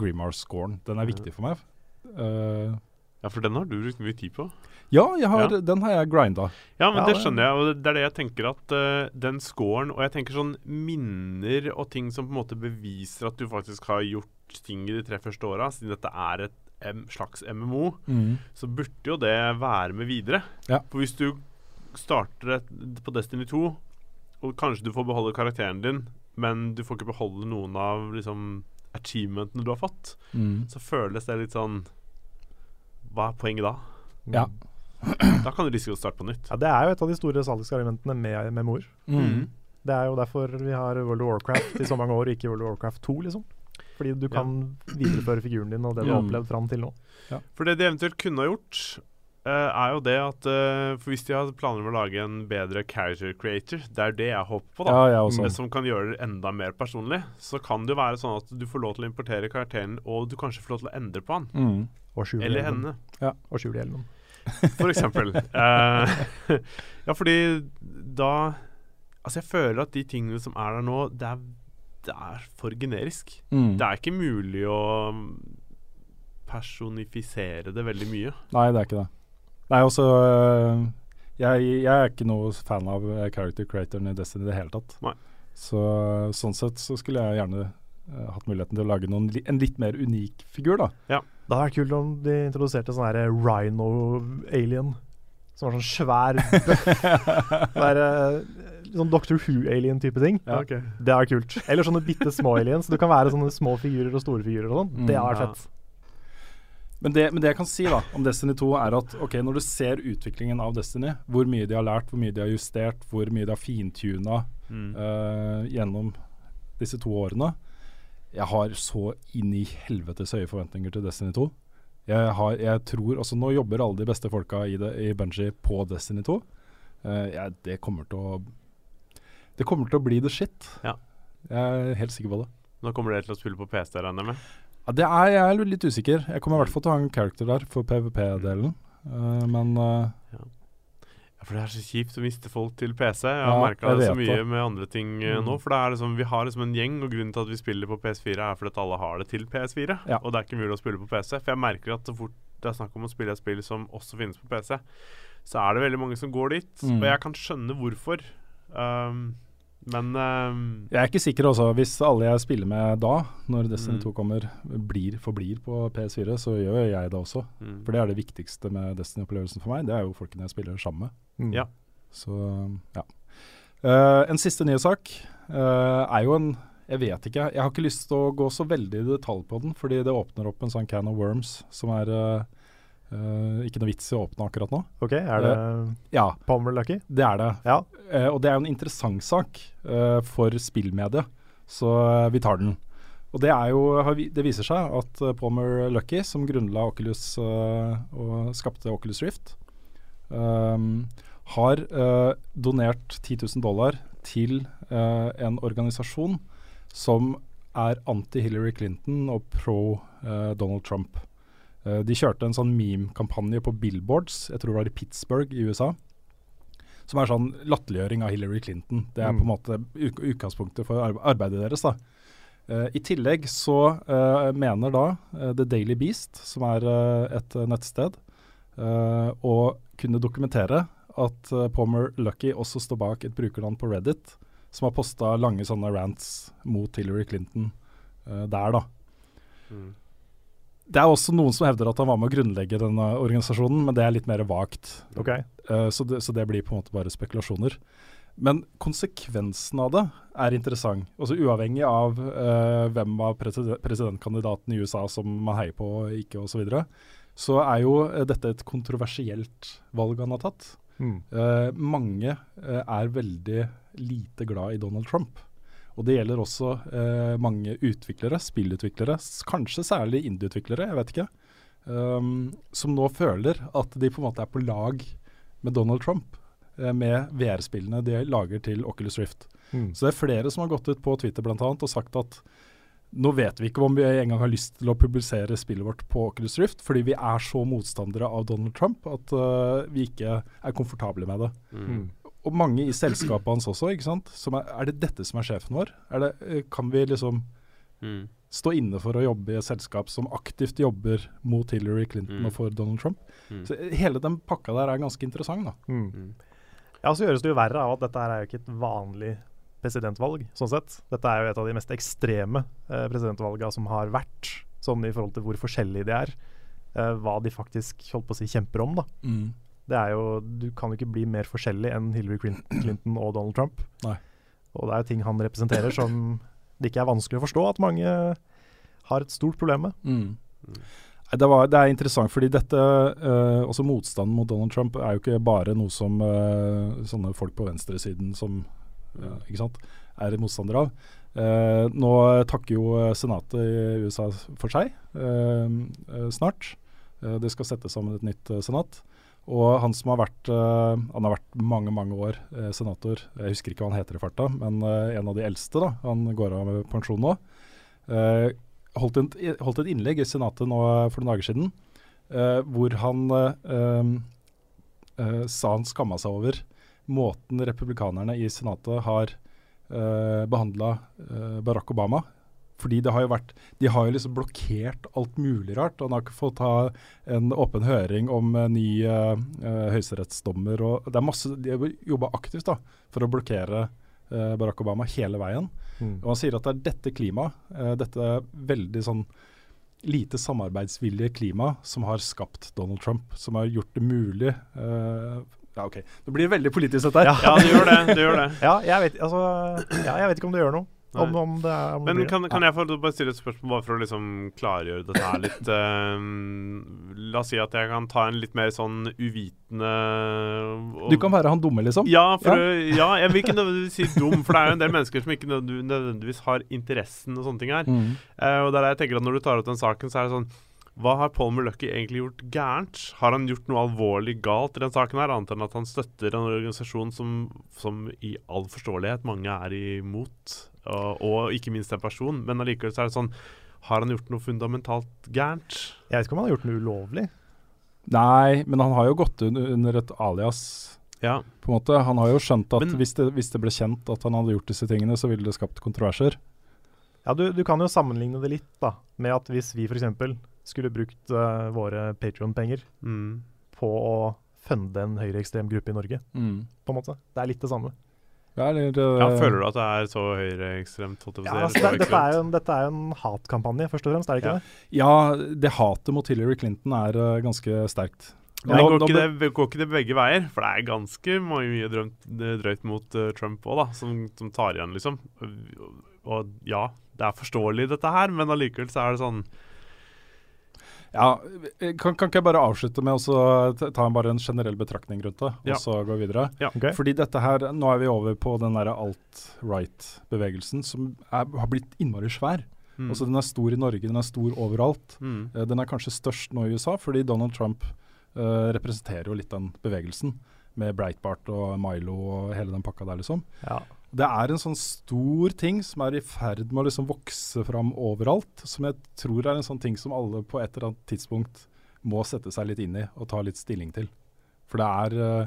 Grimmar-scoren. Den er viktig for meg. Uh, ja, for den har du brukt mye tid på. Ja, jeg har, Ja. den har jeg grinda. Ja, men Ja, det skjønner jeg, og det- er det jeg tenker at uh, den scoren Og jeg tenker sånn minner og ting som på en måte beviser at du faktisk har gjort ting i de tre første åra, siden dette er et M slags MMO, så burde jo det være med videre. Ja. For hvis du starter på Destiny 2, og kanskje du får beholde karakteren din, men du får ikke beholde noen av liksom achievementene du har fått, Mm. så føles det litt sånn Hva er poenget da? Ja. *clears throat* Da kan du risikere å starte på nytt. Ja, det er jo et av de store salgsargumentene med, med mor. Mm. Det er jo derfor vi har World of Warcraft i så mange år, og ikke World of Warcraft 2, liksom. Fordi du kan videreføre figuren din og det du har Mm. opplevd fram til nå. For det de eventuelt kunne ha gjort, eh, er jo det at uh, For hvis de har planer om å lage en bedre character creator, det er det jeg håper på, da. Ja, jeg Som kan gjøre det enda mer personlig. Så kan det jo være sånn at du får lov til å importere karakteren, og du kanskje får lov til å endre på han. Mm. Og Eller henne. henne, Og skjule hjelmen. *laughs* for eksempel. Uh, *laughs* ja, fordi da Altså, jeg føler at de tingene som er der nå, det er, det er for generisk. Mm. Det er ikke mulig å personifisere det veldig mye. Nei, det er ikke det. Nei, også øh, jeg, jeg er ikke noe fan av øh, character creatoren i Destiny i det hele tatt. Nei. Så sånn sett så skulle jeg gjerne uh, hatt muligheten til å lage noen, en litt mer unik figur, da. Det hadde vært kult om de introduserte sånn her rhino-alien. Som var sånn svær *laughs* der, Det er, eh, sånn Doctor Who-alien-type ting. Ja. Det er kult. Eller sånne bitte små aliens. Du kan være sånne små figurer og store figurer og sånn. Mm. Det er vært Ja. Men det, men det jeg kan si da om Destiny 2, er at ok, når du ser utviklingen av Destiny, hvor mye de har lært, hvor mye de har justert, hvor mye de har fintuna Mm. uh, gjennom disse to årene Jeg har så inn i helvetes høye forventninger til Destiny 2. Jeg, har, jeg tror altså Nå jobber alle de beste folka i, det, i Bungie på Destiny 2. Uh, jeg, det kommer til å Det kommer til å bli the shit. Ja. Jeg er helt sikker på det. Nå kommer dere til å spille på PC, regner jeg med. Ja, det er, jeg er litt usikker. Jeg kommer i hvert fall til å ha en character der for PVP-delen. uh, men uh, Ja, For det er så kjipt å miste folk til PC. Jeg har Ja, merka det så mye det. med andre ting eh, Mm. nå. For det er liksom, vi har liksom en gjeng, og grunnen til at vi spiller på PS4, er fordi at alle har det til PS4. Ja. Og det er ikke mulig å spille på PC. For jeg merker at så fort det er snakk om å spille et spill som også finnes på PC, så er det veldig mange som går dit. Mm. Og jeg kan skjønne hvorfor. Um, men um, jeg er ikke sikker også. Hvis alle jeg spiller med da, når Destiny Mm. 2 kommer, blir, forblir på PS4, så gjør jeg det også. mm. For det er det viktigste med Destiny-opplevelsen for meg. Det er jo folkene jeg spiller sammen med. Mm. Ja. Så ja. Uh, en siste nyhetssak uh, er jo en Jeg vet ikke. Jeg har ikke lyst til å gå så veldig i detalj på den, fordi det åpner opp en sånn can of worms som er eh, eh, ikke noe vits i å åpne akkurat nå. OK, er det Ja, Palmer Lucky? det er det. Ja. Uh, og det er jo en interessant sak for spillmediet, så vi tar den. Og det er jo, det viser seg at uh, Palmer Lucky, som grunnla Oculus og skapte Oculus Rift, har donert 10 000 dollar til en organisasjon som er anti-Hillary Clinton og pro Donald Trump. Eh, de kjørte en sånn meme-kampanje på billboards, jeg tror det var i Pittsburgh i USA som er sånn latterliggjøring av Hillary Clinton. Det er Mm. på en måte utgangspunktet for arbeidet deres. da. Uh, I tillegg så uh, mener da uh, The Daily Beast, som er et nettsted, å kunne dokumentere at Palmer Lucky også står bak et brukernavn på Reddit, som har posta lange sånne rants mot Hillary Clinton der, da. Mm. Det er også noen som hevder at han var med å grunnlegge denne organisasjonen, men det er litt mer vagt. Okay. Uh, så, det, så det blir på en måte bare spekulasjoner. Men konsekvensen av det er interessant. Også uavhengig av uh, hvem av president, presidentkandidatene i USA som man heier på og ikke osv., så, videre, så er jo eh, dette et kontroversielt valg han har tatt. Mm. Uh, mange eh, er veldig lite glad i Donald Trump. Og det gjelder også eh, mange utviklere, spillutviklere, kanskje særlig indieutviklere, jeg vet ikke, um, som nå føler at de på en måte er på lag med Donald Trump eh, med VR-spillene de lager til Oculus Rift. Mm. Så det er flere som har gått ut på Twitter blant annet og sagt at nå vet vi ikke om vi engang har lyst til å publisere spillet vårt på Oculus Rift, fordi vi er så motstandere av Donald Trump at uh, vi ikke er komfortable med det. Mm. Og mange i selskapet hans også, ikke sant. Som er, er det dette som er sjefen vår? Er det, eh, kan vi liksom Mm. stå inne for å jobbe i et selskap som aktivt jobber mot Hillary Clinton Mm. og for Donald Trump. Mm. Så hele den pakka der er ganske interessant, da. Mm. Ja, så gjøres det jo verre av at dette her er jo ikke et vanlig presidentvalg, sånn sett. Dette er jo et av de mest ekstreme eh, presidentvalga som har vært, sånn i forhold til hvor forskjellige de er. Eh, hva de faktisk holdt på å si kjemper om, da. Det er jo, Du kan jo ikke bli mer forskjellig enn Hillary *clears throat* Clinton og Donald Trump. Nei. Og det er jo ting han representerer som det ikke er vanskelig å forstå at mange har et stort problem med. Mm. Det, var, det er interessant, fordi dette, uh, også motstanden mot Donald Trump, er jo ikke bare noe som uh, sånne folk på venstresiden som uh, ikke sant, er motstandere av. Nå takker jo senatet i USA for seg snart. Det skal settes sammen et nytt senat. Og han som har vært eh, Han har vært mange, mange år eh, senator. Jeg husker ikke hva han heter i farta, men eh, en av de eldste. da Han går av med pensjon nå. Eh, holdt, en, holdt et innlegg i Senatet nå for noen dager siden eh, hvor han eh, eh, sa han skamma seg over måten republikanerne i Senatet har uh, behandla Barack Obama. Fordi det har jo vært De har jo liksom blokkert alt mulig rart. Og han har ikke fått ha en åpen høring om en ny uh, høyesterettsdommer. Og det er masse De har jobba aktivt da for å blokkere uh, Barack Obama hele veien. Og han sier at det er dette klimaet, uh, dette veldig sånn lite samarbeidsvillige klimaet, som har skapt Donald Trump. Som har gjort det mulig eh, Ja, OK. Det blir veldig politisk dette her. Ja, det gjør det. det, gjør det. *laughs* Ja, jeg vet, altså, ja, jeg vet ikke om det gjør noe. Om, Nei. om det er, om det Men blir- kan, kan jeg få bare stille et spørsmål bare for å liksom klargjøre dette her litt? *laughs* Ehm, la oss si at jeg kan ta en litt mer sånn uvitende og- Du kan være han dumme, liksom. Ja, for, Ja. å- ja, jeg vil ikke nødvendigvis si dum, for det er jo en del mennesker som ikke nødvendigvis har interessen og sånne ting her. Mm. Uh, og der jeg tenker at Når du tar opp den saken, så er det sånn Hva har Paul Lucky egentlig gjort gærent? Har han gjort noe alvorlig galt i den saken, her, annet enn at han støtter en organisasjon som, som i all forståelighet mange er imot, og, og ikke minst en person? Men allikevel så er det sånn Har han gjort noe fundamentalt gærent? Jeg vet ikke om han har gjort noe ulovlig. Nei, men han har jo gått under et alias. Ja. på en måte. Han har jo skjønt at Men- hvis, det, hvis det ble kjent at han hadde gjort disse tingene, så ville det skapt kontroverser. Ja, du, du kan jo sammenligne det litt da, med at hvis vi f.eks. skulle brukt uh, våre Patrion-penger Mm. på å funde en høyreekstrem gruppe i Norge, på en måte. Det er litt det samme. Ja, eller, ja, eh, Føler du at det er så høyreekstremt? Ja, altså, det, dette, er jo, en- dette er jo en hatkampanje, først og fremst, er det ikke Ja. det? Ja, det hatet mot Hillary Clinton er uh, ganske sterkt. Men Nå- går, ikke det, går ikke det begge veier? For det er ganske mye, mye drømt, drøyt mot uh, Trump òg, da, som, som tar igjen, liksom. Og, og ja, det er forståelig dette her, men allikevel så er det sånn Ja, eh, kan, kan ikke jeg bare avslutte med å så ta bare en generell betraktning rundt det, Ja. og så gå videre? Ja. Okay. Fordi dette her, nå er vi over på den derre alt-right-bevegelsen, som er, har blitt innmari svær. mm, Altså Den er stor i Norge, den er stor overalt. mm, Eh, den er kanskje størst nå i USA, fordi Donald Trump uh, representerer jo litt den bevegelsen. Med Breitbart og Milo og hele den pakka der, liksom. Ja. Det er en sånn stor ting som er i ferd med å liksom vokse fram overalt. Som jeg tror er en sånn ting som alle på et eller annet tidspunkt må sette seg litt inn i og ta litt stilling til. For det er, eh,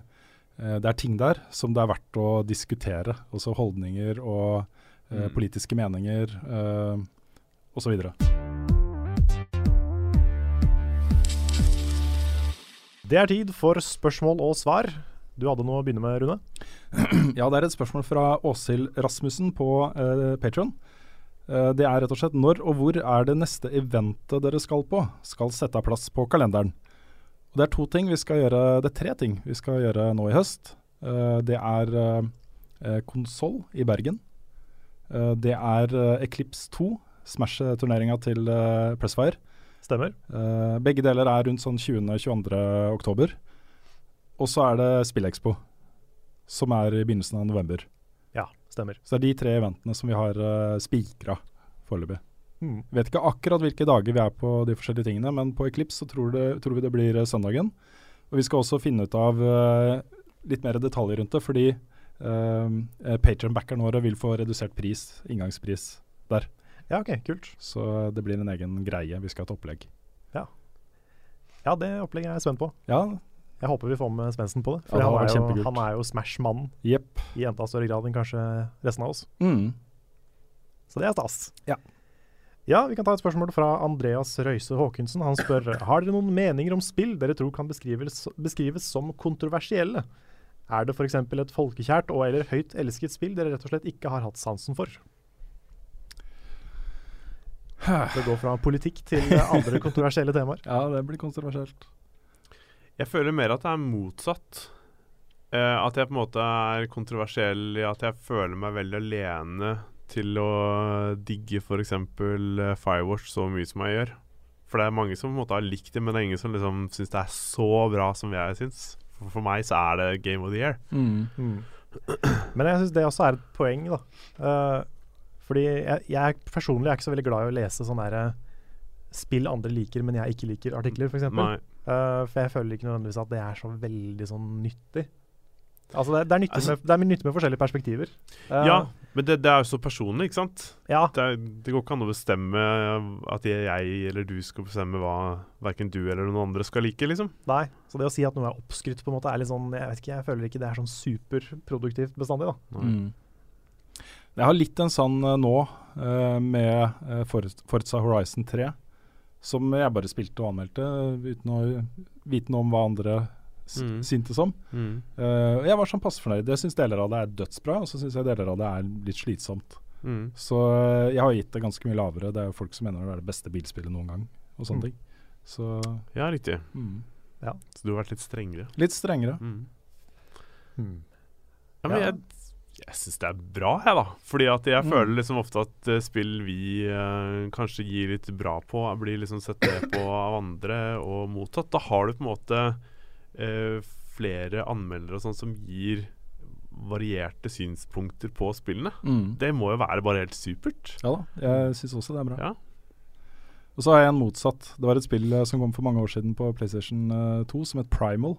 eh, det er ting der som det er verdt å diskutere. Også holdninger og eh, Mm. politiske meninger uh, osv. Det er tid for spørsmål og svar. Du hadde noe å begynne med, Rune? *clears throat* Ja, det er et spørsmål fra Åshild Rasmussen på uh, Patron. det er rett og slett når og hvor er det neste eventet dere skal på? Skal sette av plass på kalenderen. Og det er to ting vi skal gjøre, det er tre ting vi skal gjøre nå i høst. Eh, det er eh, konsoll i Bergen. Eh, det er uh, Eclipse 2, Smash-turneringa til uh, Pressfire. Stemmer. Eh, begge deler er rundt sånn 20.-22. oktober. Og så er det Spillekspo, som er i begynnelsen av november. Ja, stemmer. Så det er de tre eventene som vi har uh, spikra foreløpig. Mm. Vet ikke akkurat hvilke dager vi er på de forskjellige tingene, men på Eclipse så tror, det, tror vi det blir eh, søndagen. Og vi skal også finne ut av uh, litt mer detaljer rundt det, fordi uh, Patron-backerne våre vil få redusert pris, inngangspris, der. Ja, OK, kult. Så det blir en egen greie. Vi skal ha et opplegg. Ja, det opplegget er jeg spent på. Ja, Jeg håper vi får med Svendsen på det. Ja, For det han, er jo, han er jo Smash-mannen yep. i enda større grad enn kanskje resten av oss. Mm. Så det er stas. Ja. Ja, vi kan ta et spørsmål fra Andreas Røise Haakonsen. Han spør *laughs* har dere noen meninger om spill dere tror kan beskrives, beskrives som kontroversielle. Er det f.eks. et folkekjært og eller høyt elsket spill dere rett og slett ikke har hatt sansen for? *sighs* Det går fra politikk til andre kontroversielle temaer. Ja, det blir kontroversielt. Jeg føler mer at det er motsatt. Eh, at jeg på en måte er kontroversiell i at jeg føler meg veldig alene til å digge f.eks. Uh, Firewatch så mye som jeg gjør. For det er mange som på en måte har likt det, men det er ingen som liksom syns det er så bra som jeg syns. For, for meg så er det Game of the Year. Mm. Men jeg syns det også er et poeng, da. Uh, fordi jeg, jeg, personlig er ikke så veldig glad i å lese sånne der, spill andre liker, men jeg ikke liker artikler, f.eks. Uh, for jeg føler ikke nødvendigvis at det er så veldig sånn nyttig. Altså det, det, er nyttig altså, med, det er nyttig med forskjellige perspektiver. Uh, ja, men det, det, er jo så personlig, ikke sant? Ja. Det, det, går ikke an å bestemme at jeg eller du skal bestemme hva verken du eller noen andre skal like, liksom. Nei, så det å si at noe er oppskrytt, på en måte er litt sånn Jeg vet ikke, jeg føler ikke det er sånn superproduktivt bestandig, da. Mm. Jeg har litt en sånn uh, nå uh, med uh, Forza Horizon 3, som jeg bare spilte og anmeldte uten å vite noe om hva andre mm. syntes om. Mm. jeg var sånn passe fornøyd. Jeg syns deler av det er dødsbra, og så syns jeg deler av det er litt slitsomt. Mm. Så jeg har gitt det ganske mye lavere. Det er jo folk som mener det er det beste bilspillet noen gang, og sånne mm. ting. Så Ja, riktig. Mm. Ja. Så du har vært litt strengere? Litt strengere. Ja, men jeg jeg syns det er bra, jeg, da. Fordi at jeg mm. føler liksom ofte at uh, spill vi uh, kanskje gir litt bra på, blir liksom sett ned på av andre og mottatt. Da har du på en måte uh, flere anmeldere og sånn som gir varierte synspunkter på spillene. Mm. Det må jo være bare helt supert. Ja da, jeg syns også det er bra. Ja. Og så har jeg en motsatt. Det var et spill som kom for mange år siden på PlayStation 2 som het Primal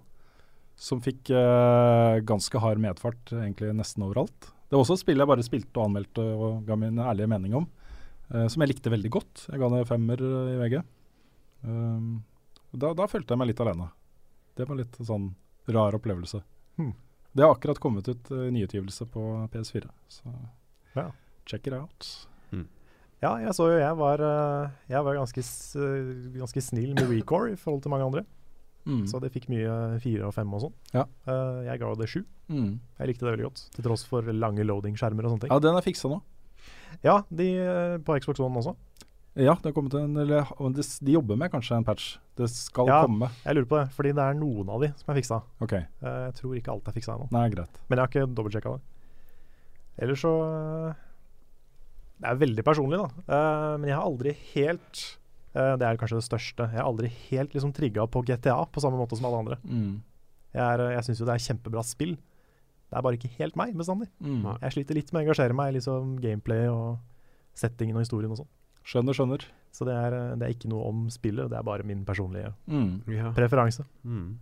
som fikk uh, ganske hard medfart egentlig nesten overalt. Det var også et spill jeg bare spilte og anmeldte og ga min ærlige mening om, uh, som jeg likte veldig godt. Jeg ga det femmer uh, i VG. Um, da, da, følte jeg meg litt alene. Det var litt sånn rar opplevelse. Hmm. Det har akkurat kommet ut uh, nyutgivelse på PS4, så ja. check it out. Hmm. Ja, jeg så jo jeg var, jeg var ganske, ganske snill med Recore i forhold til mange andre. Mm. Så det fikk mye fire og fem og sånn. Ja. Uh, jeg ga det sju. Mm. Jeg likte det veldig godt, til tross for lange loading-skjermer og sånne ting. Ja, den er fiksa nå. Ja, de uh, på Xbox One også. Ja, det har kommet en, eller, de, jobber med kanskje en patch. Det skal ja, komme. Jeg lurer på det, fordi det er noen av de som er fiksa. Okay. Uh, jeg tror ikke alt er fiksa ennå. Nei, greit. Men jeg har ikke dobbeltsjekka det. Ellers så Det er veldig personlig, da. men jeg har aldri helt Uh, det er kanskje det største. Jeg er aldri helt liksom trigga på GTA på samme måte som alle andre. Mm. Jeg, er, jeg syns jo det er kjempebra spill. Det er bare ikke helt meg bestandig. Mm. Jeg sliter litt med å engasjere meg i liksom gameplay og settingen og historien og sånn. Skjønner, skjønner. Så det er, det er, ikke noe om spillet, det er bare min personlige mm. preferanse. Mm.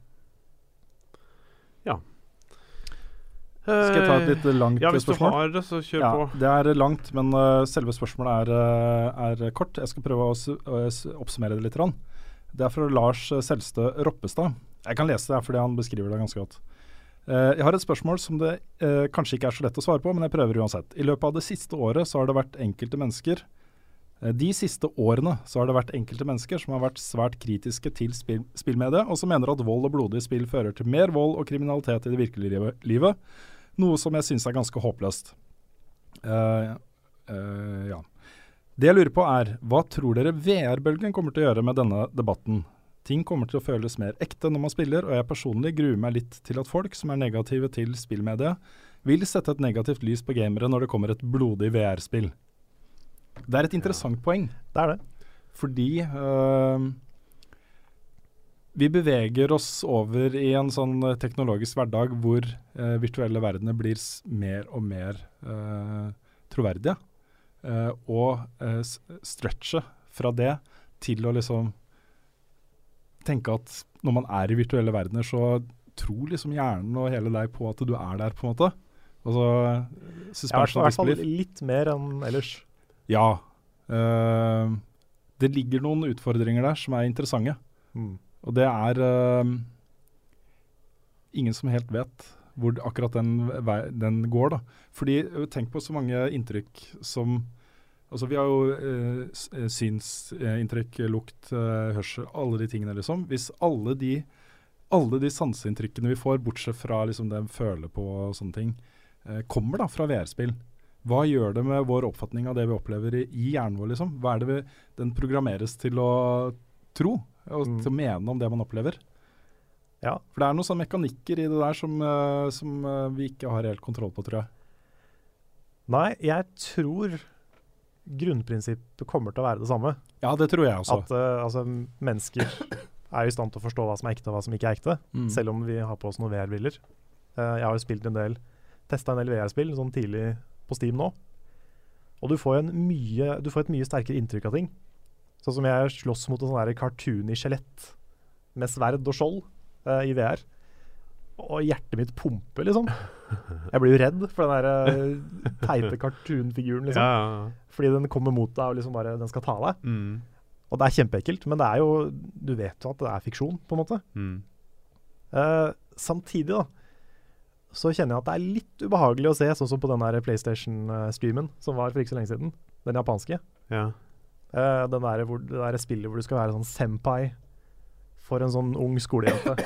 Ja. Skal jeg ta et litt langt? Ja, hvis spørsmål? du har det, så kjør ja, på. Det er langt, men uh, selve spørsmålet er, uh, er, kort. Jeg skal prøve å oppsummere det litt. Det er fra Lars Selstø Roppestad. Jeg kan lese det fordi han beskriver det ganske godt. jeg har et spørsmål som det kanskje ikke er så lett å svare på, men jeg prøver uansett. I løpet av det siste året så har det vært enkelte mennesker de siste årene så har det vært enkelte mennesker som har vært svært kritiske til spill, spillmediet, og som mener at vold og blodige spill fører til mer vold og kriminalitet i det virkelige livet, noe som jeg syns er ganske håpløst. Uh, uh, ja. Det jeg lurer på er, hva tror dere VR-bølgen kommer til å gjøre med denne debatten? Ting kommer til å føles mer ekte når man spiller, og jeg personlig gruer meg litt til at folk som er negative til spillmediet, vil sette et negativt lys på gamere når det kommer et blodig VR-spill. Det er et interessant ja. poeng. Det er det. Fordi øh, vi beveger oss over i en sånn eh, teknologisk hverdag hvor uh, virtuelle verdener blir mer og mer uh, troverdige. Og stretchet fra det til å liksom tenke at når man er i virtuelle verdener, så tror liksom hjernen og hele deg på at du er der, på en måte. Altså, ja, I hvert fall litt mer enn ellers. Ja. det ligger noen utfordringer der som er interessante. Mm. Og det er uh, ingen som helt vet hvor akkurat den, den går. da. Fordi Tenk på så mange inntrykk som Altså Vi har jo eh, eh, synsinntrykk, lukt, eh, hørsel, alle de tingene, liksom. Hvis alle de, alle de sanseinntrykkene vi får, bortsett fra liksom det vi føler på og sånne ting, eh, kommer da fra VR-spill, hva gjør det med vår oppfatning av det vi opplever i, i hjernen vår? liksom? Hva er det vi, den programmeres til å tro, og Mm. til å mene om det man opplever? Ja. For det er noen sånne mekanikker i det der som, eh, som eh, vi ikke har helt kontroll på, tror jeg. Nei, jeg tror grunnprinsippet kommer til å være det samme. Ja, det tror jeg også. At uh, altså, mennesker er i stand til å forstå hva som er ekte og hva som ikke er ekte, Mm. selv om vi har på oss noen VR-briller. Uh, jeg har jo spilt en del, testa en del VR-spill sånn tidlig på Steam nå. Og du får, en mye, du får et mye sterkere inntrykk av ting. Sånn som jeg slåss mot en sånn cartoony skjelett med sverd og skjold eh, i VR. Og hjertet mitt pumper, liksom. Jeg blir jo redd for den der eh, teite cartoon-figuren, liksom. Ja, ja, ja. Fordi den kommer mot deg og liksom bare den skal ta deg. Mm. Og det er kjempeekkelt, men det er jo Du vet jo at det er fiksjon, på en måte. Mm. Eh, samtidig, da, så kjenner jeg at det er litt ubehagelig å se, sånn som på den der PlayStation-streamen som var for ikke så lenge siden. Den japanske. Ja. Uh, den der hvor, det der spillet hvor du skal være sånn senpai for en sånn ung skolejente.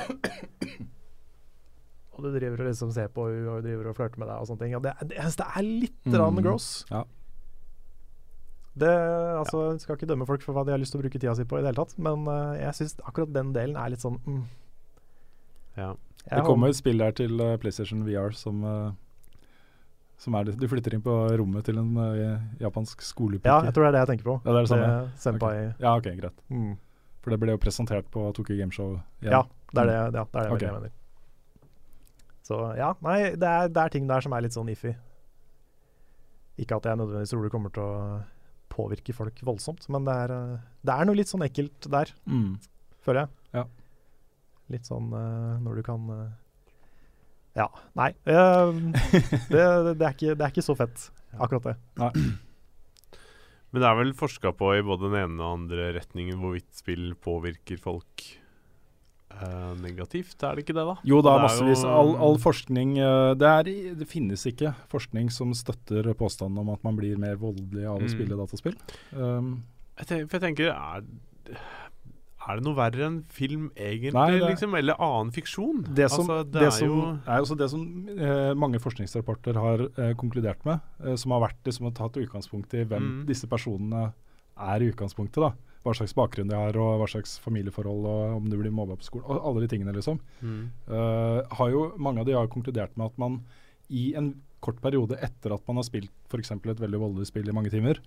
*coughs* og du driver og liksom ser på henne og driver og flørter med deg og sånne ting. Og det, det, synes det er litt Mm. gross. Ja. Det, altså, ja. Skal ikke dømme folk for hva de har lyst til å bruke tida si på, i det hele tatt, men uh, jeg syns akkurat den delen er litt sånn mm. ja. Det kommer et spill der til eh, PlayStation VR som, eh, som er det. Du flytter inn på rommet til en eh, japansk skolepike. Ja, jeg tror det er det jeg tenker på. Ja, det er det samme. senpai. Ja, ok, greit. Mm. For det ble jo presentert på Tokyo Gameshow. igjen. Ja, det er det, ja, det, er det okay. jeg mener. Så ja, nei, det er, det er ting der som er litt sånn iffy. Ikke at jeg nødvendigvis tror det kommer til å påvirke folk voldsomt, men det er, det er noe litt sånn ekkelt der, Mm. føler jeg. Ja. Litt sånn eh, når du kan eh, Ja, nei. *laughs* eh, det, det, er ikke, det er ikke så fett, akkurat det. *clears throat* Men det er vel forska på i både den ene og andre retningen hvorvidt spill påvirker folk eh, negativt, er det ikke det, da? Jo da, Det er massevis. jo- All, all forskning eh, det, er, det finnes ikke forskning som støtter påstanden om at man blir mer voldelig av å Mm. spille dataspill. Um, Jeg tenker, for jeg tenker er, er det noe verre enn film, egentlig? Nei, det- liksom, eller annen fiksjon? Det som, altså, det, det er som, jo er det som eh, mange forskningsrapporter har eh, konkludert med, eh, som har vært liksom, tatt utgangspunkt i hvem Mm. disse personene er i utgangspunktet. da. Hva slags bakgrunn de har, og hva slags familieforhold, og om du blir mobba på skolen. og Alle de tingene, liksom. mm. Eh, har jo, mange av de har konkludert med at man i en kort periode etter at man har spilt f.eks. et veldig voldelig spill i mange timer,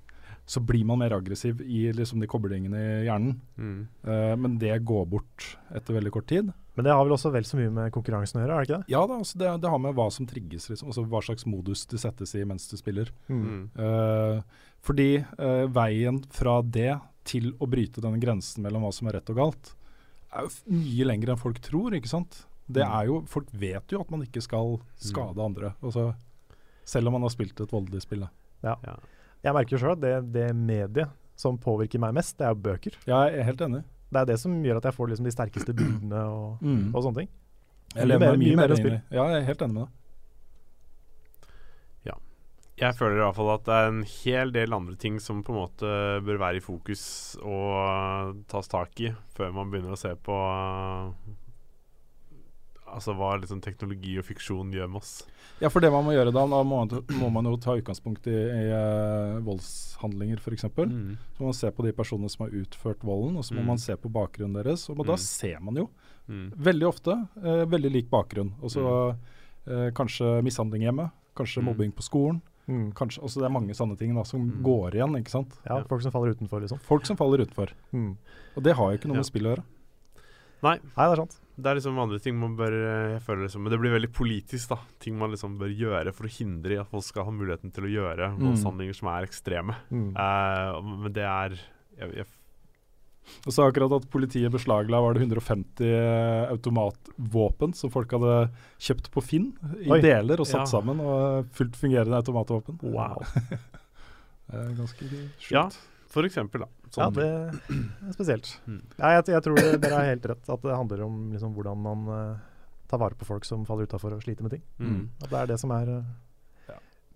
så blir man mer aggressiv i liksom, de koblingene i hjernen. Mm. Uh, men det går bort etter veldig kort tid. Men det har vel også vel så mye med konkurransen å gjøre, er det ikke det? Ja da, altså det, det har med hva som trigges, liksom. Altså hva slags modus det settes i mens du spiller. Mm. Uh, fordi uh, veien fra det til å bryte denne grensen mellom hva som er rett og galt, er jo mye lengre enn folk tror, ikke sant? Det Mm. er jo, Folk vet jo at man ikke skal skade andre, altså, selv om man har spilt et voldelig spill. da. Jeg merker jo sjøl at det, det mediet som påvirker meg mest, det er jo bøker. Jeg er helt enig. Det er det som gjør at jeg får liksom de sterkeste bildene og, *clears throat* Mm. og sånne ting. Jeg Mye lever mer- mye mye mer spill. Ja, jeg er helt enig med deg. Jeg føler i hvert fall at det er en hel del andre ting som på en måte bør være i fokus og tas tak i før man begynner å se på uh, Altså hva liksom teknologi og fiksjon gjør med oss. Ja, for det man må gjøre da, da må, man, må man jo ta utgangspunkt i, i eh, voldshandlinger, f.eks. Mm. Så må man se på de personene som har utført volden, og så må Mm. man se på bakgrunnen deres. Og da Mm. ser man jo Mm. veldig ofte eh, veldig lik bakgrunn. Og så eh, kanskje mishandling hjemme, kanskje Mm. mobbing på skolen. Mm. Kanskje, også det er mange sånne ting da, som Mm. går igjen. ikke sant? Ja, Ja. folk som faller utenfor, liksom. Folk som faller utenfor. Mm. Og det har jo ikke noe Ja. med spill å gjøre. Nei, Nei, det er sant. Det er liksom andre ting man bør uh, Jeg føler liksom Men det blir veldig politisk, da. Ting man liksom bør gjøre for å hindre at folk skal ha muligheten til å gjøre Mm. voldshandlinger som er ekstreme. Mm. Uh, men det er jeg, jeg, Og så akkurat at politiet beslagla var det 150 eh, automatvåpen som folk hadde kjøpt på Finn i Oi. deler og satt Ja. sammen. Og fullt fungerende automatvåpen. Wow. *laughs* Eh, ganske sjukt. Ja. For eksempel, da. Ja, Sånn. det er spesielt. *clears throat* Mm. Ja, jeg, jeg tror det, dere har helt rett. At det handler om liksom, hvordan man uh, tar vare på folk som faller utafor og sliter med ting. Mm. At det er det som er uh,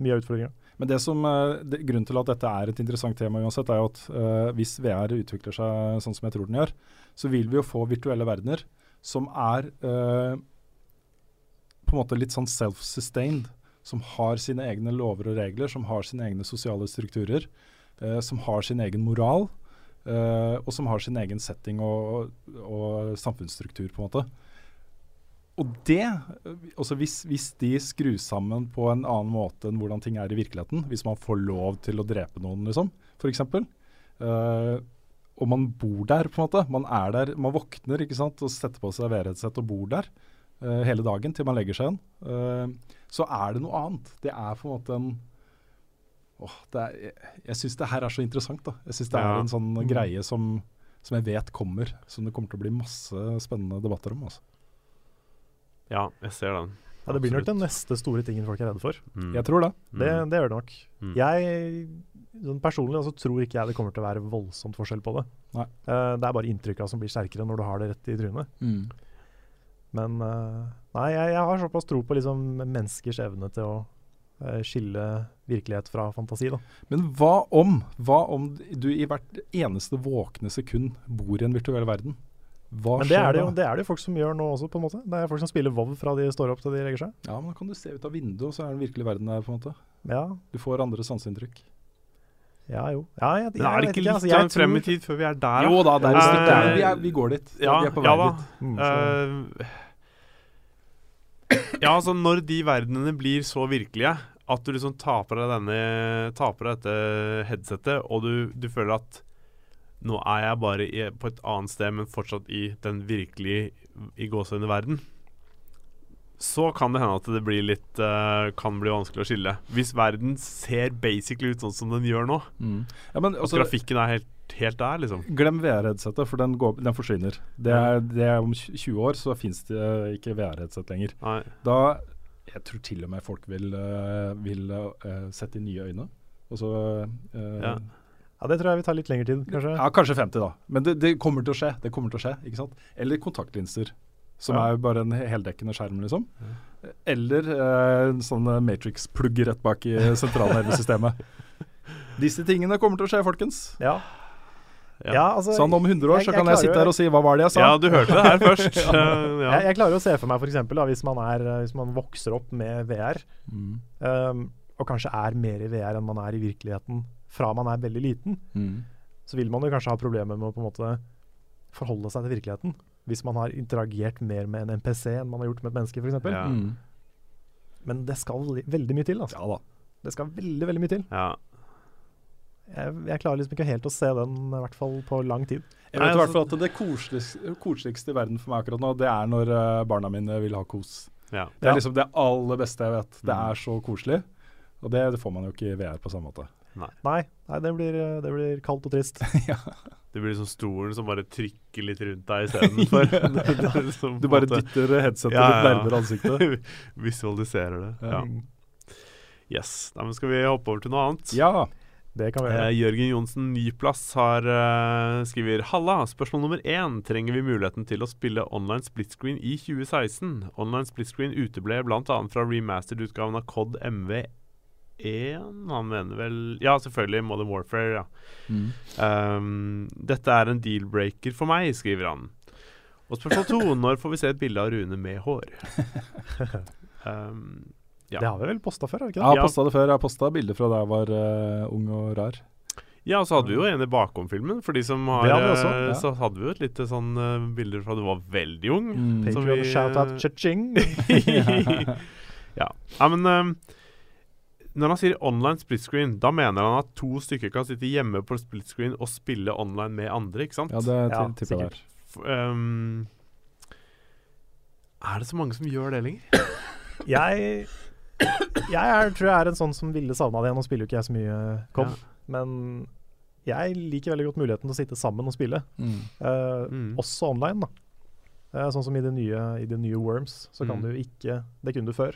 mye av utfordringa. Men det som, eh, det, grunnen til at dette er et interessant tema uansett, er jo at uh, hvis VR utvikler seg sånn som jeg tror den gjør, så vil vi jo få virtuelle verdener som er uh, på en måte litt sånn self-sustained. Som har sine egne lover og regler, som har sine egne sosiale strukturer. Uh, som har sin egen moral, eh, og som har sin egen setting og, og samfunnsstruktur, på en måte. Og det, også hvis, hvis de skrus sammen på en annen måte enn hvordan ting er i virkeligheten, hvis man får lov til å drepe noen, liksom, f.eks., uh, og man bor der, på en måte, man er der, man våkner ikke sant, og setter på seg VR-headset og bor der uh, hele dagen til man legger seg igjen, uh, så er det noe annet. Det er på en måte en åh, det er, Jeg, jeg syns det her er så interessant. da. Jeg syns det Ja. er en sånn greie som, som jeg vet kommer, som det kommer til å bli masse spennende debatter om. altså. Ja, jeg ser den. Ja, det blir nok den neste store tingen folk er redde for. Mm. Jeg tror det. Det, Mm. det gjør det nok. Mm. Jeg sånn personlig altså, tror ikke jeg det kommer til å være voldsomt forskjell på det. Nei. Eh, det er bare inntrykka som blir sterkere når du har det rett i trynet. Men uh, nei, jeg, jeg har såpass tro på liksom, menneskers evne til å skille virkelighet fra fantasi. Da. Men hva om, hva om du i hvert eneste våkne sekund bor i en virtuell verden? Hva Men det er det, jo, det er det jo folk som gjør nå også, på en måte. Det er folk som spiller WoW fra de står opp til de legger seg. Ja, men da kan du se ut av vinduet, og så er den virkelige verden der. på en måte. Ja, Du får andre sanseinntrykk. ja jo. Ja, jeg, jeg, det er ikke litt altså, jeg frem i tid før vi er der? Jo da, der, er et Eh, vi, er, vi går dit. Ja, vi er på vei ja dit. Mm, Eh, ja, altså når de verdenene blir så virkelige at du liksom taper deg denne Taper deg dette headsetet, og du, du føler at nå er jeg bare i, på et annet sted, men fortsatt i den virkelige i gåsehudene verden. Så kan det hende at det blir litt uh, kan bli vanskelig å skille. Hvis verden ser basically ut sånn som den gjør nå, Mm. Ja, men altså, grafikken er helt, helt der, liksom. Glem VR-headsetet, for den, går, den forsvinner. Det er, det er Om 20 år så fins det ikke VR-headset lenger. Nei. Da Jeg tror til og med folk vil, eh, vil eh, sette i nye øyne. Og så uh, Ja. Ja, det tror jeg vil ta litt lengre tid, kanskje. Ja, kanskje 50, da. Men det, det kommer til å skje. Det kommer til å skje, ikke sant? Eller kontaktlinser, som Ja. er bare en heldekkende skjerm, liksom. Eller eh, en sånn eh, Matrix-plugg rett bak i sentralnervesystemet. *laughs* Disse tingene kommer til å skje, folkens. Ja. Ja. Ja, altså, Sånn om 100 år jeg- så kan jeg jeg sitte her og si 'hva var det jeg sa'? Ja, du hørte det her først. *laughs* Ja. Jeg, jeg klarer å se for meg for eksempel, hvis, man er, hvis man vokser opp med VR, Mm. um, og kanskje er mer i VR enn man er i virkeligheten fra man er veldig liten, Mm. så vil man jo kanskje ha problemer med å på en måte forholde seg til virkeligheten. Hvis man har interagert mer med en MPC enn man har gjort med et menneske, f.eks. Ja. Mm. Men det skal veldig mye til. Altså. Ja da. Det skal veldig veldig mye til. Ja. Jeg, jeg klarer liksom ikke helt å se den, i hvert fall på lang tid. Jeg vet i hvert altså- fall at det koseligste, koseligste i verden for meg akkurat nå, det er når eh, barna mine vil ha kos. ja. Det er liksom det aller beste jeg vet. Det Mm. er så koselig. Og det, det får man jo ikke i VR på samme måte. Nei, nei det, blir, eh, det blir kaldt og trist. *laughs* Det blir sånn stolen som bare trykker litt rundt deg istedenfor. *laughs* ja. *laughs* Du bare måte dytter headsetet Ja, litt ja, ja. nærmere ansiktet. Visualiserer det. Ja. Ja. Yes. Da skal vi hoppe over til noe annet? Ja. Det kan vi Eh. Jørgen Johnsen Nyplass har eh, skriver Halla, spørsmål nummer én. Trenger vi muligheten til å spille online split screen i 2016? Online split screen uteble bl.a. fra remastered-utgaven av COD MV1. Han mener vel Ja, selvfølgelig Modern Warfare, ja. Mm. Um, dette er en deal-breaker for meg, skriver han. Og spørsmål to. *laughs* Når får vi se et bilde av Rune med hår? Um, *laughs* ja. Det har vi vel posta før, ikke det? Ja, posta det før. Jeg har posta bilder fra da jeg var uh, ung og rar. Ja, og så hadde vi jo en i bakom-filmen. For de som har Det hadde også, eh, ja. Så hadde vi jo et lite sånn uh, bilder fra du var veldig ung. Mm. vi, shout-out, eh, cha-ching. *laughs* ja. ja, men uh, når han sier online split screen, da mener han at to stykker kan sitte hjemme på split screen og spille online med andre, ikke sant? Ja, det Ja, ti- tipper jeg. F- ehm, er det så mange som gjør det lenger? Jeg, jeg er, tror jeg er en sånn som ville savna det. Nå spiller jo ikke jeg så mye COD, Ja. men jeg liker veldig godt muligheten til å sitte sammen og spille. Mm. Uh, Mm. Også online, da. Uh, sånn som i det nye, i det nye Worms, så kan Mm. du ikke, det kunne du før,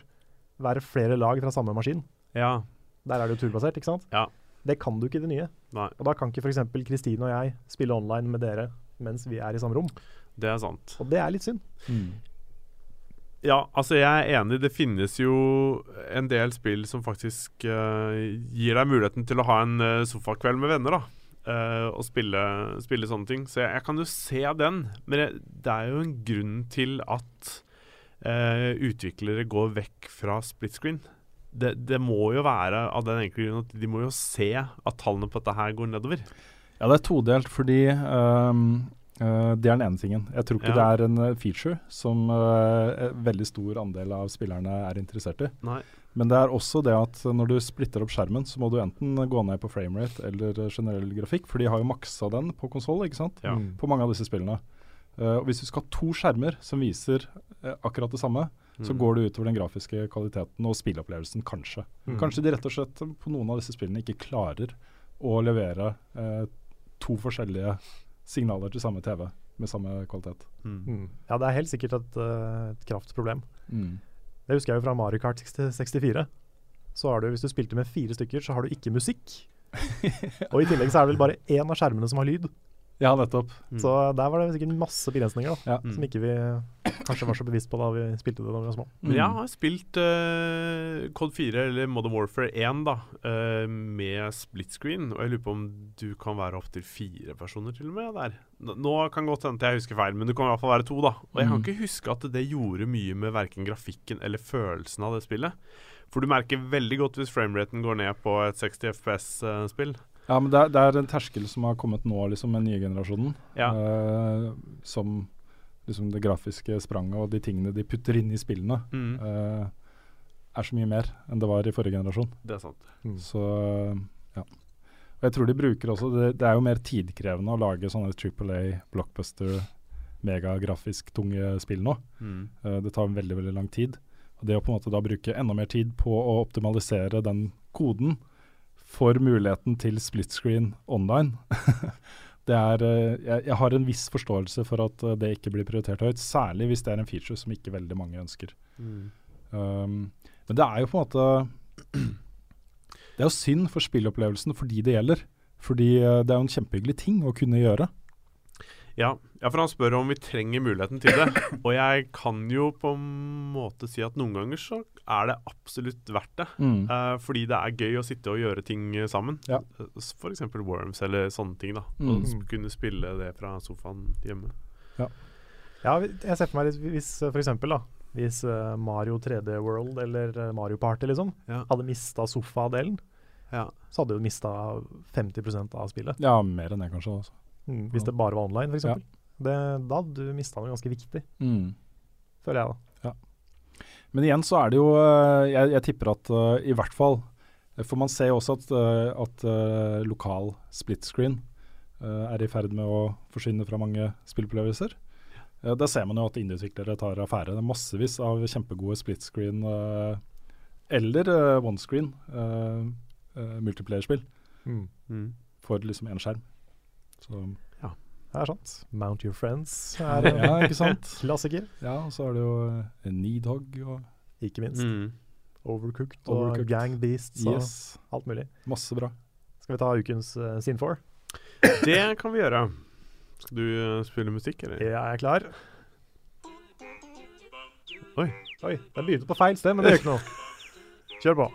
være flere lag fra samme maskin. Ja. Der er det jo turbasert, ikke sant? Ja. Det kan du ikke i det nye. Nei, Og da kan ikke f.eks. Kristine og jeg spille online med dere mens vi er i samme rom. det er sant. Og det er litt synd. Mm. Ja, altså jeg er enig. Det finnes jo en del spill som faktisk uh, gir deg muligheten til å ha en eh, sofakveld med venner, da. Uh, og spille, spille sånne ting. Så jeg, jeg kan jo se den. Men jeg, det er jo en grunn til at uh, utviklere går vekk fra split screen. Det, det må jo være av den enkle grunn at de må jo se at tallene på dette her går nedover. Ja, det er todelt, fordi ehm, eh, det er den ene tingen. Jeg tror ikke Ja. det er en eh, feature som uh, en veldig stor andel av spillerne er interessert i. Nei. Men det er også det at når du splitter opp skjermen, så må du enten gå ned på framerate eller eh, generell grafikk, for de har jo maksa den på konsoll, ikke sant? Ja. Mm. På mange av disse spillene. Uh, og hvis du skal ha to skjermer som viser eh, akkurat det samme, så Mm. går det utover den grafiske kvaliteten og spilleopplevelsen, kanskje. Mm. Kanskje de rett og slett på noen av disse spillene ikke klarer å levere eh, to forskjellige signaler til samme TV med samme kvalitet. Mm. Mm. Ja, det er helt sikkert et, eh, et kraftproblem. Det husker jeg jo fra Mario Kart 64. Så har du, Hvis du spilte med fire stykker, så har du ikke musikk. *laughs* Og i tillegg så er det vel bare én av skjermene som har lyd. Ja, nettopp. Mm. Så der var det sikkert masse begrensninger da, Ja. som ikke vi kanskje var så bevisst på da vi spilte det da vi var små. Men jeg har spilt uh, Cod 4 eller Modern Warfare 1 da, uh, med split screen. Og jeg lurer på om du kan være opptil fire personer til og med der. Nå, kan godt hende jeg husker feil, men du kan i hvert fall være to. da Og jeg kan Mm. ikke huske at det gjorde mye med verken grafikken eller følelsen av det spillet. For du merker veldig godt hvis frameraten går ned på et 60 FPS-spill. Ja, men det er, det er en terskel som har kommet nå, liksom, med den nye generasjonen. Ja. Uh, som liksom det grafiske spranget og de tingene de putter inn i spillene, Mm, uh, er så mye mer enn det var i forrige generasjon. det er sant. Så ja. Og jeg tror de bruker også Det, det er jo mer tidkrevende å lage sånne Triple A, blockbuster, megagrafisk tunge spill nå. Mm. Uh, det tar veldig veldig lang tid. Og Det å på en måte da bruke enda mer tid på å optimalisere den koden for muligheten til split screen online *laughs* det er, eh, jeg, jeg har en viss forståelse for at eh, det ikke blir prioritert høyt, særlig hvis det er en feature som ikke veldig mange ønsker. Mm. Um, men det er jo på en måte *clears throat* Det er jo synd for spillopplevelsen for de det gjelder. Fordi eh, det er jo en kjempehyggelig ting å kunne gjøre. Ja, ja, for han spør om vi trenger muligheten til det. *coughs* Og jeg kan jo på en måte si at noen ganger så er det absolutt verdt det. Eh, fordi det er gøy å sitte og gjøre ting eh, sammen. Ja. For f.eks. Worms eller sånne ting. da Mm. Og kunne spille det fra sofaen hjemme. Ja, ja jeg ser for meg litt hvis eh, for eksempel da Hvis eh, Mario 3D World eller eh, Mario Party liksom Ja. hadde mista sofadelen, Ja. så hadde du mista 50% av spillet. Ja, mer enn det kanskje. Også. Mm, hvis det bare var online, f.eks. eksempel Det, da hadde du mista noe ganske viktig, Mm. føler jeg da. Men igjen så er det jo eh, Jeg, jeg tipper at uh, i hvert fall eh, For man ser jo også at, at uh, lokal split screen uh, er i ferd med å forsvinne fra mange spillopplevelser. Uh, da ser man jo at indieutviklere tar affære. Det er massevis av kjempegode split screen eller uh, one screen uh, multiplayerspill Mm. for liksom én skjerm. Så Det er sant. Mount Your Friends er en *laughs* Ja, ikke sant? klassiker. Ja, og så er det jo uh, Needhog og Ikke minst. Mm. Overcooked og Overcooked. Gang Beasts og Yes. alt mulig. Masse bra. Skal vi ta ukens uh, Sin 4? Det kan vi gjøre. Skal du uh, spille musikk, eller? Jeg er klar. Oi. Oi, Den begynte på feil sted, men det gjør ikke noe. Kjør på.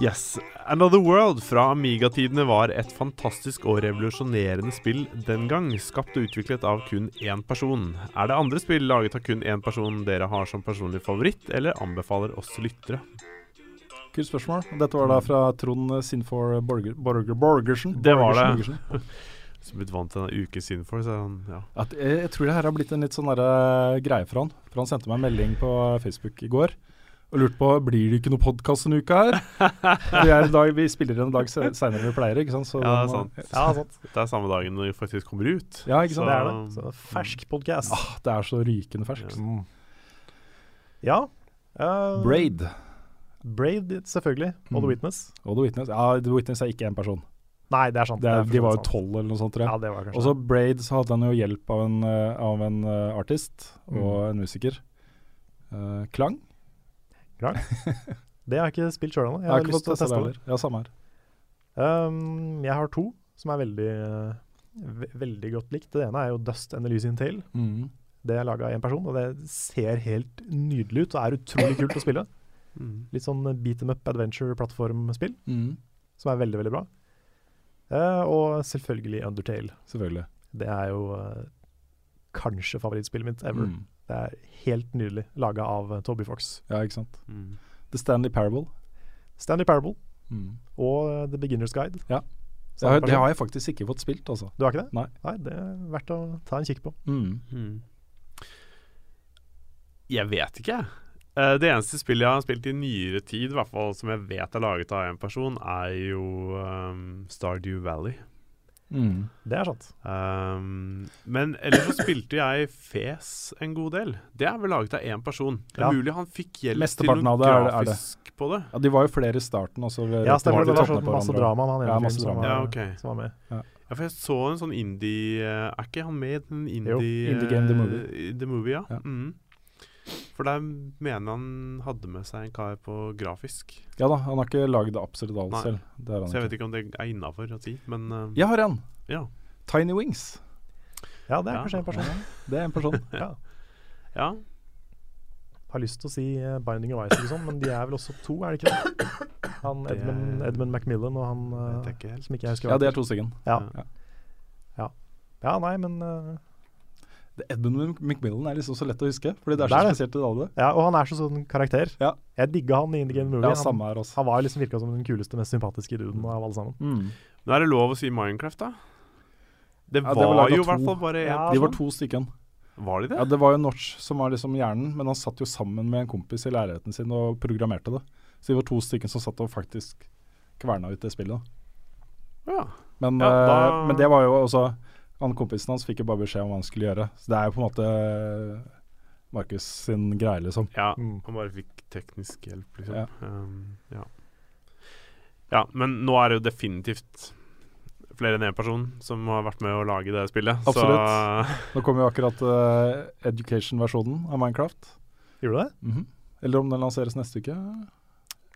Yes. Another World fra Amiga-tidene var et fantastisk og revolusjonerende spill den gang, skapt og utviklet av kun én person. Er det andre spill laget av kun én person dere har som personlig favoritt, eller anbefaler oss lyttere? Kult spørsmål. Dette var da fra Trond Sinfor Borger, Borger, Borgersen. Det var det. Borgersen. *laughs* Som blitt vant til denne uken Sinfor, så han, ja. At, jeg, jeg tror det her har blitt en litt sånn greie for han. For han sendte meg en melding på Facebook i går og lurt på blir det ikke noe podkast *laughs* en uke her. Vi, er dag, vi spiller en dag seinere senere enn vi pleier, ikke sant. Så Ja, det er sant. Ja, sant. Det er samme dagen når vi faktisk kommer ut. Ja, ikke sant. Det er det. Så fersk podkast. Ah, det er så rykende ferskt. Mm. Ja. uh, Braid Braid, selvfølgelig. Og The Mm. Witness. og The Witness. Ja, The Witness er ikke én person. Nei, det er sant. Det er, er de var jo tolv eller noe sånt, tror jeg. Ja, det var kanskje Og så Braid så hadde han jo hjelp av en, eh, av en eh, artist og Mm. en musiker. Uh, Klang? *laughs* Det har jeg ikke spilt sjøl ennå. Jeg Jeg har ikke fått å testa det teste det. Ja, samme her. Um, jeg har to som er veldig, ve veldig godt likt. Det ene er jo Dust and Elysian Tale. Mm. Det er laga av én person, og det ser helt nydelig ut og er utrolig kult å spille. *laughs* Mm. Litt sånn beat them up adventure-plattformspill, Mm. som er veldig, veldig bra. Uh, og selvfølgelig Undertale. Selvfølgelig. Det er jo uh, kanskje favorittspillet mitt ever. Mm. Det er helt nydelig, laga av eh, Toby Fox. Ja, ikke sant. Mm. The Stanley Parable. Stanley Parable Mm. og eh, The Beginner's Guide. Ja. Det har, det har jeg faktisk ikke fått spilt, altså. Du har ikke det? Nei. det er verdt å ta en kikk på. Mm. Mm. Jeg vet ikke, jeg. Eh, Det eneste spillet jeg har spilt i nyere tid, i hvert fall som jeg vet er laget av en person, er jo um, Stardew Valley. Mm. Det er sant. Um, men ellers så spilte jeg Fes en god del. Det er vel laget av én person. Det er Ja. mulig han fikk hjelp til noe det er det- er det. grafisk på det. Ja, de var jo flere i starten også. Ja, stemmer. Det, Det var sånn så masse drama med han Ja, masse som, drama. var- Ja, okay. som var med. Ja, for jeg så en sånn indie Er ikke han med i den indie Jo, Indie Game The Movie. The Movie, ja. Ja. Mm. For der mener han hadde med seg en kar på grafisk. Ja da, han har ikke laget absolutt alt selv. Det er han Så jeg ikke. vet ikke om det er innafor å si, men uh, Jeg har en. ja. Tiny Wings. Ja, det er Ja. kanskje en person. *laughs* Det er en person. *laughs* Ja. ja. Har lyst til å si uh, Binding of Ice, og sånn, men de er vel også to, er det ikke det? Han Edmund, Edmund Macmillan og han uh, jeg ikke helt. som ikke jeg husker Ja, det er to stykker. Ja. Ja. ja. Ja, nei, men Edmund McMillan er liksom så lett å huske, fordi det er Det så er spesielt alle. Ja, og han er så sånn karakter. Ja. Jeg digga han i Indie Game Movie. Ja, han, samme her også. han var liksom virka som den kuleste, mest sympatiske duden av alle sammen. Mm. Men er det lov å si Minecraft, da? Det Ja, var, det var jo i hvert fall bare én Ja, De var to stykken. Var de det? Ja, Det var jo Notch som var liksom hjernen, men han satt jo sammen med en kompis i leiligheten sin og programmerte det. Så de var to stykker som satt og faktisk kverna ut det spillet. Ja. Men, Ja, eh, da- men det var jo også Han kompisen hans fikk jo bare beskjed om hva han skulle gjøre. Så det er jo på en måte Markus sin greie, liksom. ja. Mm. Han bare fikk teknisk hjelp, liksom. Ja. Um, ja. ja, men nå er det jo definitivt flere enn én person som har vært med å lage det spillet. Absolutt. *laughs* Nå kommer jo akkurat uh, education-versjonen av Minecraft. Gjorde du det? -hmm. Eller om den lanseres neste uke.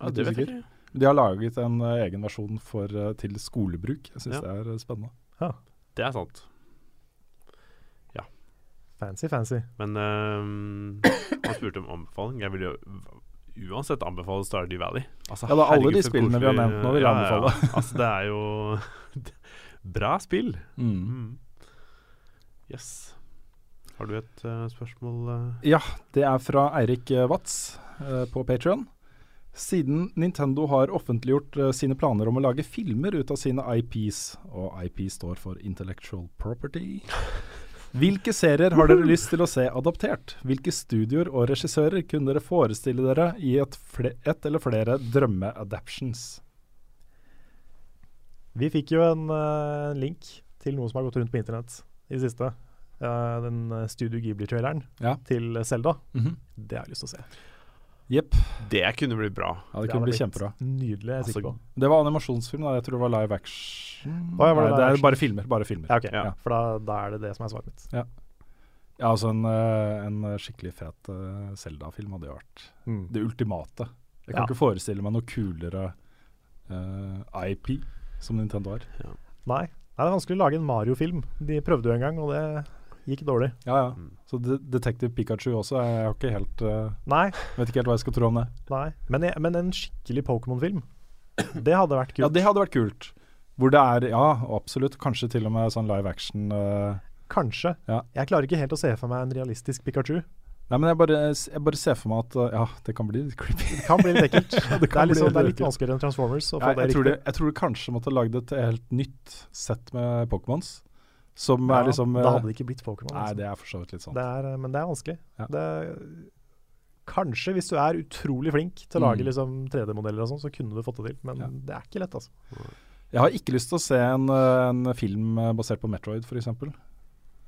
Ja, det vet jeg ikke. De har laget en uh, egen versjon for, uh, til skolebruk. Jeg syns Ja. det er spennende. Ja. Det er sant. Fancy, fancy. Men um, han spurte om anbefaling. Jeg vil jo uansett anbefale Stardew Valley. Altså, Ja, da, alle herregud, de spillene vi har nevnt nå vil jeg anbefale. *laughs* altså, det er jo *laughs* bra spill. Mm. Mm. Yes. Har du et uh, spørsmål? Uh? Ja, det er fra Eirik Watz uh, på Patrion. Siden Nintendo har offentliggjort uh, sine planer om å lage filmer ut av sine IPs, og IP står for Intellectual Property Hvilke serier har dere lyst til å se adaptert? Hvilke studioer og regissører kunne dere forestille dere i et, et eller flere drømme-adaptions? Vi fikk jo en uh, link til noe som har gått rundt på internett i det siste. Uh, den eh, Studio Ghibli-traileren Ja. til Selda. Mhm. Det har jeg lyst til å se. Jepp. Det kunne blitt bra. Ja, det Det kunne blitt kjempebra. Nydelig, jeg er sikker på. Altså, Det var animasjonsfilm, da. Jeg tror det var live action. Oh, ja, var det Nei, live det er action? bare filmer. Bare filmer. Ja, okay. Ja. For da, da er det det som er svaret mitt. Ja, altså en, eh, en skikkelig fet uh, Zelda-film hadde jo vært Mm. det ultimate. Jeg kan Ja. ikke forestille meg noe kulere uh, IP som Nintendo har. Nei. Nei, det er vanskelig å lage en Mario-film. De prøvde jo en gang, og det gikk dårlig. Ja, ja. Mm. Så De Detective Pikachu også. Jeg har ikke helt uh, Nei, vet ikke helt hva jeg skal tro om det. nei. Men, jeg, men en skikkelig Pokémon-film, det hadde vært kult. Ja, det hadde vært kult. Hvor det er, ja, absolutt. Kanskje til og med sånn live action. Uh, Kanskje. Ja. Jeg klarer ikke helt å se for meg en realistisk Pikachu. Nei, men jeg bare, jeg bare ser for meg at Ja, det kan bli litt creepy. Det kan bli litt ekkelt. *laughs* det, det, er bli liksom, det er litt vanskeligere enn Transformers å få Ja, det jeg, tror riktig. det, jeg tror du kanskje måtte lagd et helt nytt sett med Pokémons. Som Ja, er liksom da eh, hadde det ikke blitt Pokémon. Nei, Altså. det er for så vidt litt sånn. Det er, men det er vanskelig. Ja. Det, kanskje hvis du er utrolig flink til å lage Mm. liksom 3D-modeller og sånn, så kunne du fått det til. Men Ja. det er ikke lett, altså. Jeg har ikke lyst til å se en, eh, en film eh, basert på Metroid, f.eks.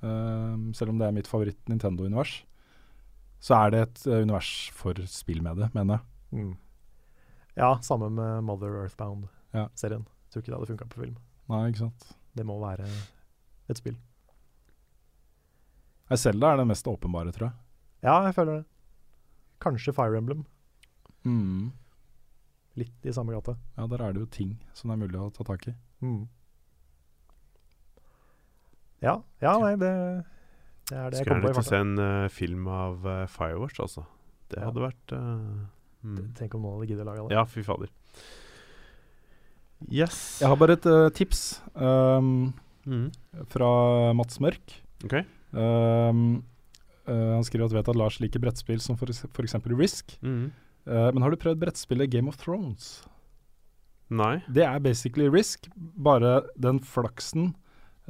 Um, selv om det er mitt favoritt-Nintendo-univers. Så er det et eh, univers for spill med det, mener jeg. Mm. Ja, samme med Mother Earthbound-serien. Ja. Tror ikke det hadde funka på film. Nei, ikke sant. Det må være et spill. Nei, Zelda er det mest åpenbare, tror jeg. Ja, jeg føler det. Kanskje Fire Emblem. Mm. Litt i samme gate. Ja, der er det jo ting som det er mulig å ta tak i. Mm. Ja, ja, nei, det Det er det jeg kommer på i gjerne se en uh, film av uh, Firewatch, altså. Det Ja. hadde vært uh, mm. Tenk om noen hadde giddet å lage det. Ja, fy fader. Yes. Jeg har bare et tips um, Mm. fra Mats Mørk. Okay. Um, eh, han skriver at vet at Lars liker brettspill som f.eks. Risk. Mm. Uh, men har du prøvd brettspillet Game of Thrones? Nei. Det er basically Risk, bare den flaksen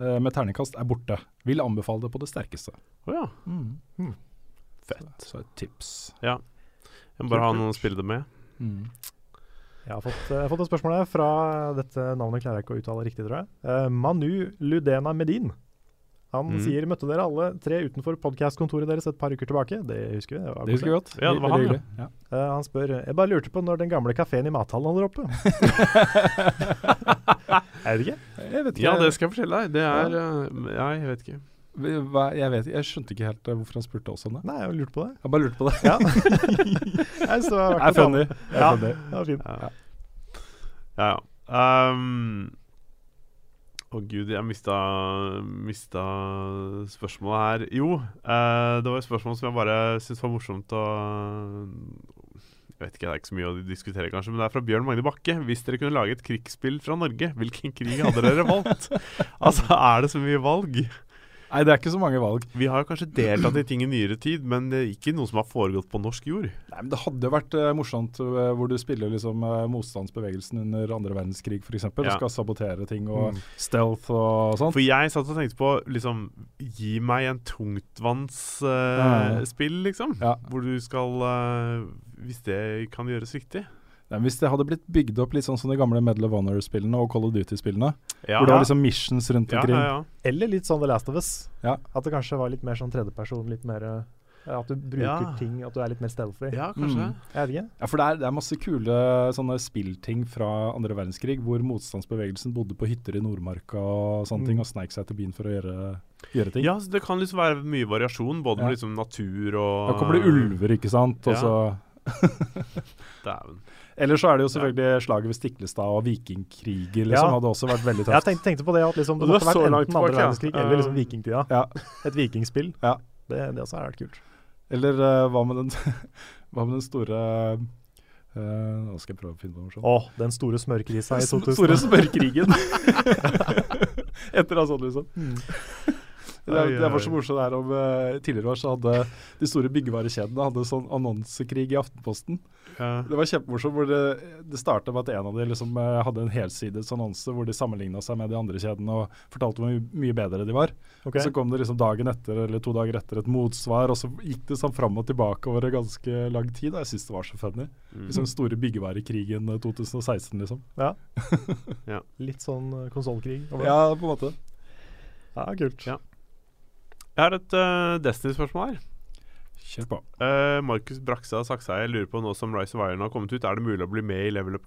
uh, med terningkast er borte. Vil anbefale det på det sterkeste. Å ja. Mm. Fett. Så, så et tips. Jeg må bare ha noen å spille det med. Jeg har fått, jeg har fått et spørsmål her fra dette navnet klarer jeg ikke å uttale riktig, tror jeg. Uh, Manu Ludena Medin. Han Mm. sier møtte dere alle tre utenfor podkastkontoret deres et par uker tilbake. Det husker vi. Det var Det husker vi godt. Ja, det var han, ja. Uh, Eh, han spør Jeg bare lurte på når den gamle kafeen i mathallen holder oppe. *laughs* er det ikke? Jeg vet ikke. Ja, det skal jeg fortelle deg. Det er eh, Ja, jeg vet ikke. Hva, jeg, vet, jeg skjønte ikke helt eh, hvorfor han spurte oss om det. Nei, jeg lurte på det. Jeg bare lurte på det. Ja. *laughs* jeg så, Det er funny. Det er Ja, det var fint. Ja, ja. ja. Um, Å gud, jeg mista, mista spørsmålet her. Jo, uh, det var et spørsmål som jeg bare syntes var morsomt å Jeg vet ikke, Det er ikke så mye å diskutere, kanskje, men det er fra Bjørn Magne Bakke. Hvis dere kunne lage et krigsspill fra Norge, hvilken krig hadde dere valgt? *laughs* altså, er det så mye valg? Nei, det er ikke så mange valg. Vi har kanskje deltatt i ting i nyere tid, men det er ikke noe som har foregått på norsk jord. Nei, men Det hadde vært uh, morsomt uh, hvor du spiller liksom uh, motstandsbevegelsen under andre verdenskrig f.eks. Ja. og skal sabotere ting og Mm. stealth og sånt. For jeg satt og tenkte på liksom Gi meg en tungtvannsspill, liksom. Ja. Hvor du skal Hvis det kan gjøres riktig. Hvis det hadde blitt bygd opp litt sånn som de gamle Medal of Honor-spillene og Call of Duty-spillene, Ja, hvor det var liksom missions rundt ja, omkring ja, ja. Eller litt sånn The Last of Us. Ja. At det kanskje var litt mer sånn tredjeperson, litt mer eh, At du bruker Ja. ting, at du er litt mer stealthy. ja, kanskje Mm. det. Jeg vet ikke. Ja, for det er, det er masse kule sånne spillting fra andre verdenskrig, hvor motstandsbevegelsen bodde på hytter i Nordmarka og sånne Mm. ting, og sneik seg til byen for å gjøre, gjøre ting. Ja, så Det kan liksom være mye variasjon, både Ja. med liksom natur og Da kommer det ulver, ikke sant. Og Ja. så *laughs* Dæven. Eller så er det jo selvfølgelig slaget ved Stiklestad og vikingkrigen liksom. Ja. Hadde også vært veldig Jeg tøft. tenkte, tenkte på det at liksom, det måtte var vært enten andre bak, ja. verdenskrig eller liksom vikingtida. Ja. Et vikingspill. Ja. Det, det også har vært kult. Eller uh, hva, med den, *laughs* hva med den store uh, Nå skal jeg prøve å finne på noe sånt. Å, den store smørkrisa i 2000. *laughs* Den Store smørkrigen. *laughs* Etter sånn, liksom. Det, det var så morsomt her om uh, Tidligere år så hadde de store byggevarekjedene hadde sånn annonsekrig i Aftenposten. Ja. Det var kjempemorsomt. hvor Det, det starta med at en av de liksom eh, hadde en helsides annonse hvor de sammenligna seg med de andre kjedene og fortalte hvor mye, mye bedre de var. Okay. Så kom det liksom dagen etter eller to dager etter et motsvar, og så gikk det sånn fram og tilbake over ganske lang tid. Og jeg syns det var så funny. Mm. Liksom store byggevarekrigen eh, 2016, liksom. *laughs* Ja. Litt sånn konsollkrig. Ja, på en måte. ja, kult. Ja. Jeg har et uh, Destiny-spørsmål her. Kjør på. Uh, Markus Brakstad Sakseie lurer på nå som Rise of Iron har kommet ut, er det mulig å bli med i Level Up,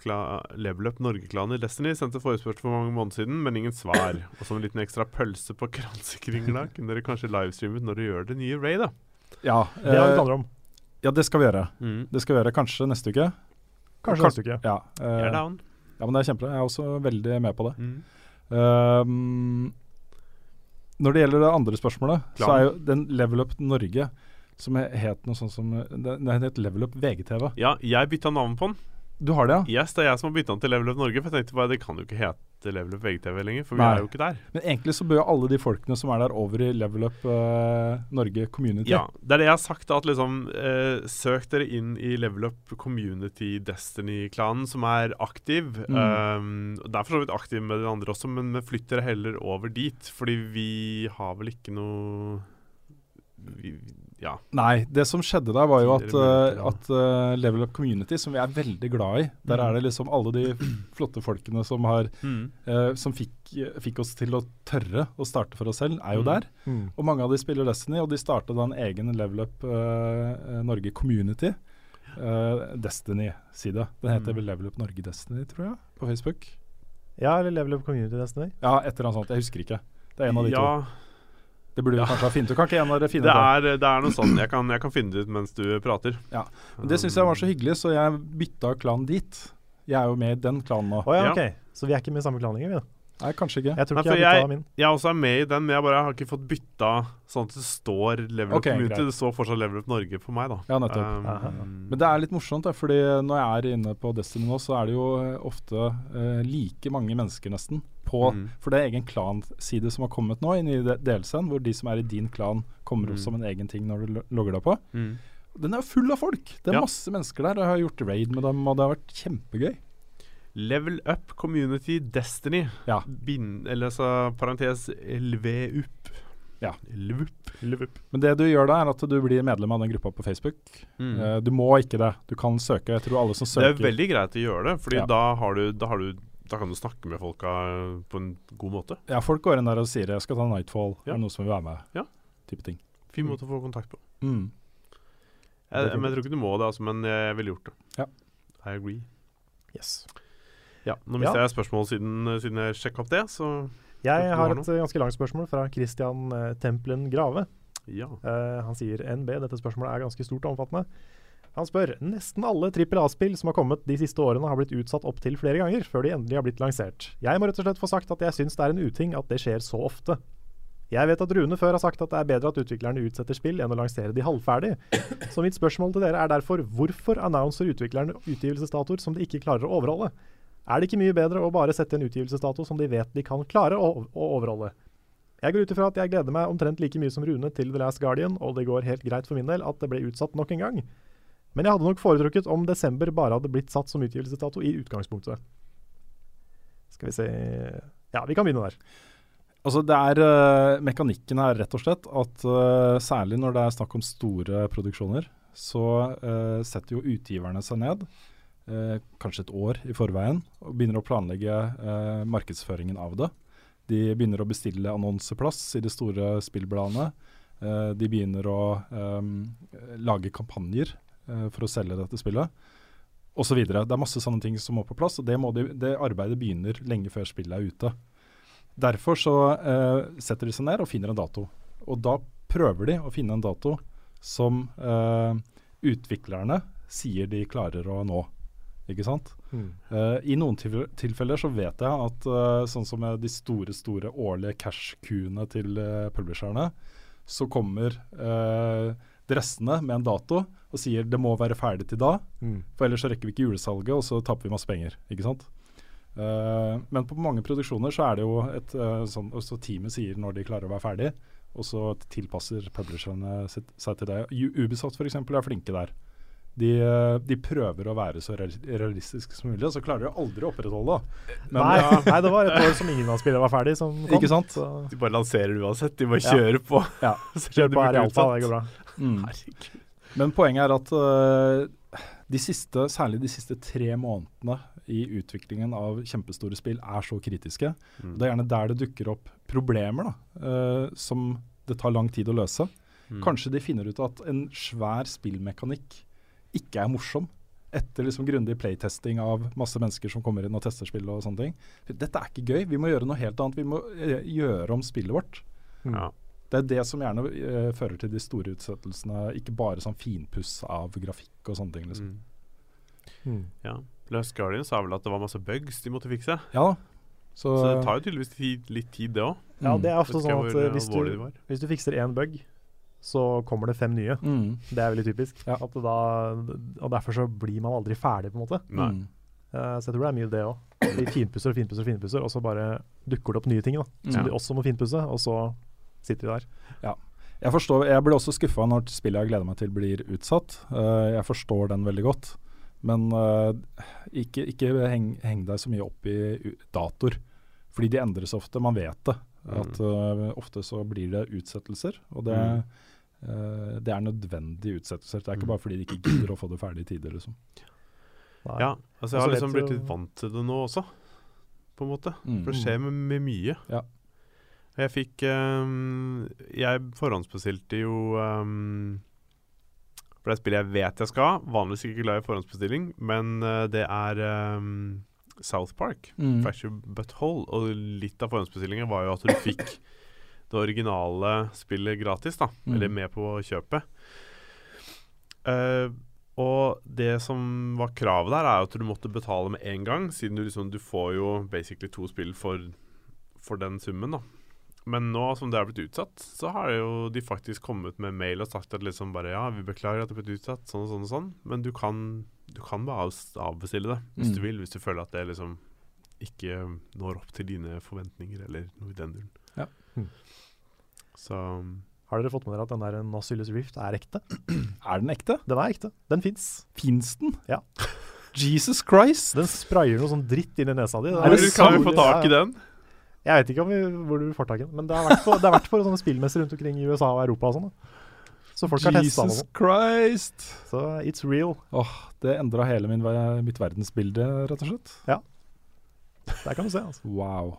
Level Up Norge-klanen i Destiny? Sendte forespørsel for mange måneder siden, men ingen svar. Og som en liten ekstra pølse på kransekringla, *laughs* kunne dere kanskje livestreamet når dere gjør det nye Ray, da? Ja, Det har vi eh, planer om. ja, det skal vi gjøre. Mm. Det skal vi gjøre kanskje neste uke. Kanskje Kan- neste uke. Ja, uh, Jeg er down. ja, men det er kjempebra. Jeg er også veldig med på det. Mm. Ehm, når det gjelder det andre spørsmålet, så er jo den Level Up Norge som he- het noe sånt som Den den het Level Up VGTV. Ja, jeg bytta navn på den. Du har det, ja? Yes, det er jeg som har bytta den til Level Up Norge, for jeg tenkte bare det kan jo ikke hete Level Up VGTV lenger, for vi Nei. er jo ikke der. Men egentlig så bør jo alle de folkene som er der, over i Level Up uh, Norge Community. Ja, det er det jeg har sagt, at liksom uh, Søk dere inn i Level Up Community Destiny-klanen, som er aktiv. Mm. Um, det er for så vidt aktiv med de andre også, men vi flytter heller over dit. Fordi vi har vel ikke noe vi, Ja. Nei, det som skjedde der, var jo at, eh, ja. at uh, Level Up Community, som vi er veldig glad i, der Mm. er det liksom alle de flotte folkene som har Mm. eh, Som fikk, fikk oss til å tørre å starte for oss selv, er jo Mm. der. Mm. Og mange av de spiller Destiny, og de starta da en egen Level Up uh, Norge Community. eh, Destiny-side. Den heter Mm. vel Level Up Norge Destiny, tror jeg, på Facebook. Ja, eller Level Up Community Destiny. Ja, et eller annet sånt. Jeg husker ikke. Det er en av de to. Ja, Det burde vi Ja. kanskje ha funnet ut. Kan ikke en av dere finne det det? er, det er noe sånn. Jeg kan, jeg kan finne det ut mens du prater. Men Det syns jeg var så hyggelig, så jeg bytta klan dit. Jeg er jo med i den klanen nå. Oh, ja, Ja. Så vi er ikke med i samme klan lenger, vi da? Nei, kanskje ikke. Jeg tror Nei, ikke for jeg har bytta jeg- min. Jeg også er med i den, men jeg bare har ikke fått bytta sånn at det står Level Up Community. greit. Det står fortsatt Level Up Norge på meg, da. Ja, nettopp. Um, Aha. Men det er litt morsomt, da, fordi når jeg er inne på Destiny nå, så er det jo eh, ofte uh, like mange mennesker nesten på mm. For det er egen klanside som har kommet nå i nye DLC-en, hvor de som er i din klan, kommer opp Mhm. som en egen ting når du logger deg på. mm. Den er full av folk! Det er Ja. masse mennesker der. Jeg har gjort raid med dem, og det har vært kjempegøy. Level Up Community Destiny. Ja. Bin, eller så parentes LVUP. Ja. LVUP. Men det du gjør da, er at du blir medlem av den gruppa på Facebook. Mm. Eh, du må ikke det. Du kan søke. Jeg tror alle som søker Det er veldig greit å gjøre det, Fordi Ja. da, har du, da, har du, da kan du snakke med folka på en god måte. Ja, folk går inn der og sier 'jeg skal ta Nightfall', Ja. er det noen som vil være med? Ja. Type ting. Fin måte å få kontakt på. Mm. Jeg, men jeg tror ikke du må det, altså, men jeg ville gjort det. Ja. I agree. Yes. Ja, Nå Ja. mista jeg spørsmål siden, siden jeg sjekka opp det, så Jeg har et eh, ganske langt spørsmål fra Christian eh, Tempelen Grave. ja. Uh, han sier NB, dette spørsmålet er ganske stort og omfattende. Han spør nesten alle trippel A-spill som har kommet de siste årene har blitt utsatt opptil flere ganger før de endelig har blitt lansert. Jeg må rett og slett få sagt at jeg syns det er en uting at det skjer så ofte. Jeg vet at Rune før har sagt at det er bedre at utviklerne utsetter spill enn å lansere de halvferdig. Så mitt spørsmål til dere er derfor hvorfor annonser utviklerne utgivelsesdatoer som de ikke klarer å overholde? Er det ikke mye bedre å bare sette en utgivelsesdato som de vet de kan klare å, å overholde? Jeg går ut ifra at jeg gleder meg omtrent like mye som Rune til The Last Guardian, og det går helt greit for min del at det ble utsatt nok en gang. Men jeg hadde nok foretrukket om desember bare hadde blitt satt som utgivelsesdato i utgangspunktet. Skal vi se Ja, vi kan begynne der. Altså det er uh, Mekanikken her rett og slett at uh, særlig når det er snakk om store produksjoner, så uh, setter jo utgiverne seg ned, kanskje et år i forveien, og begynner å planlegge markedsføringen av det. De begynner å bestille annonseplass i de store spillbladene. De begynner å um, lage kampanjer for å selge dette spillet. Og så videre. Det er masse sånne ting som må på plass, og det, må de, det arbeidet begynner lenge før spillet er ute. Derfor så eh, setter de seg ned og finner en dato. Og da prøver de å finne en dato som eh, utviklerne sier de klarer å nå. Ikke sant? Eh, I noen tilfeller så vet jeg at uh, sånn som med de store store årlige cash-kuene til uh, publisherne, så kommer uh, dressene med en dato og sier det må være ferdig til da, for ellers så rekker vi ikke julesalget, og så taper vi masse penger. Ikke sant? Uh, men på mange produksjoner så er det jo et uh, sånn også Teamet sier når de klarer å være ferdig, og så tilpasser publisherne sitt, seg til det. Ubisoft f.eks. er flinke der. De, eh, de prøver å være så real- realistiske som mulig, og så klarer de aldri å opprettholde det. Nei, ja, nei, det var et år som ingen av spillerne var ferdig. Som *laughs* kom, Ikke sant? Så De bare lanserer uansett. De bare Ja. kjører på. ja. *laughs* kjør på her i Alta, det går bra. Mm. Herregud. Men poenget er at uh, de siste, særlig de siste tre månedene i utviklingen av kjempestore spill er så kritiske. Mm. Det er gjerne der det dukker opp problemer da, uh, som det tar lang tid å løse. Mm. Kanskje de finner ut at en svær spillmekanikk ikke er morsom. Etter liksom grundig playtesting av masse mennesker som kommer inn og tester spill og sånne ting. Dette er ikke gøy. Vi må gjøre noe helt annet. Vi må øh, gjøre om spillet vårt. Ja. Det er det som gjerne uh, fører til de store utsettelsene, ikke bare sånn finpuss av grafikk og sånne ting. liksom. Mm. Mm. ja. Last Guardian sa vel at det var masse bugs de måtte fikse. Ja. Så, Så det tar jo tydeligvis tid, litt tid, det òg. Ja, det er ofte sånn at eh, hvis du, hvis du fikser én bug, så kommer det fem nye. mm. Det er veldig typisk. Ja. At da, og derfor så blir man aldri ferdig, på en måte. Mm. Uh, så jeg tror det er mye det òg. De finpusser og finpusser og finpusser, og så bare dukker det opp nye ting da, som Ja. de også må finpusse, og så sitter de der. Jeg forstår, jeg blir også skuffa når spillet jeg gleder meg til blir utsatt. Uh, jeg forstår den veldig godt. Men uh, ikke, ikke heng, heng deg så mye opp i datoer. Fordi de endres ofte, man vet det. At uh, Ofte så blir det utsettelser. Og det, Mm. eh, det er nødvendige utsettelser. Det er ikke Mm. bare fordi de ikke gidder å få det ferdig i tide. Liksom. Nei. Ja, altså jeg har liksom blitt litt vant til det nå også, på en måte. Mm. For det skjer med, med mye. Ja. Jeg fikk um, Jeg forhåndsbestilte jo um, For det spillet jeg vet jeg skal. Vanligvis ikke glad i forhåndsbestilling, men uh, det er um, South Park. Mm. Fracture Butthole. Og litt av forhåndsbestillingen var jo at du fikk *laughs* det originale spillet gratis, da. Mm. Eller med på kjøpet. Uh, og det som var kravet der, er at du måtte betale med en gang, siden du liksom Du får jo basically to spill for for den summen, da. Men nå som det er blitt utsatt, så har jo de faktisk kommet med mail og sagt at liksom bare ja, vi beklager at det er blitt utsatt, sånn og sånn og sånn, men du kan, du kan bare avbestille det hvis Mm. du vil, hvis du føler at det liksom ikke når opp til dine forventninger eller noe i den duren. Ja. Mm. Så Har dere fått med dere at den der Nosilus Rift er ekte? *clears throat* Er den ekte? Den er ekte. Den fins. Fins den? Ja. Jesus Christ! Den sprayer noe sånn dritt inn i nesa di. Kan vi få tak i den? Jeg vet ikke om vi, hvor du får tak i den, men det har vært på, det har vært på sånne spillmesser rundt omkring i USA og Europa og sånn. Så folk har testa Jesus den. Christ! Så it's real. Åh, det endra hele min, mitt verdensbilde, rett og slett. Ja. Der kan du se. altså. Wow.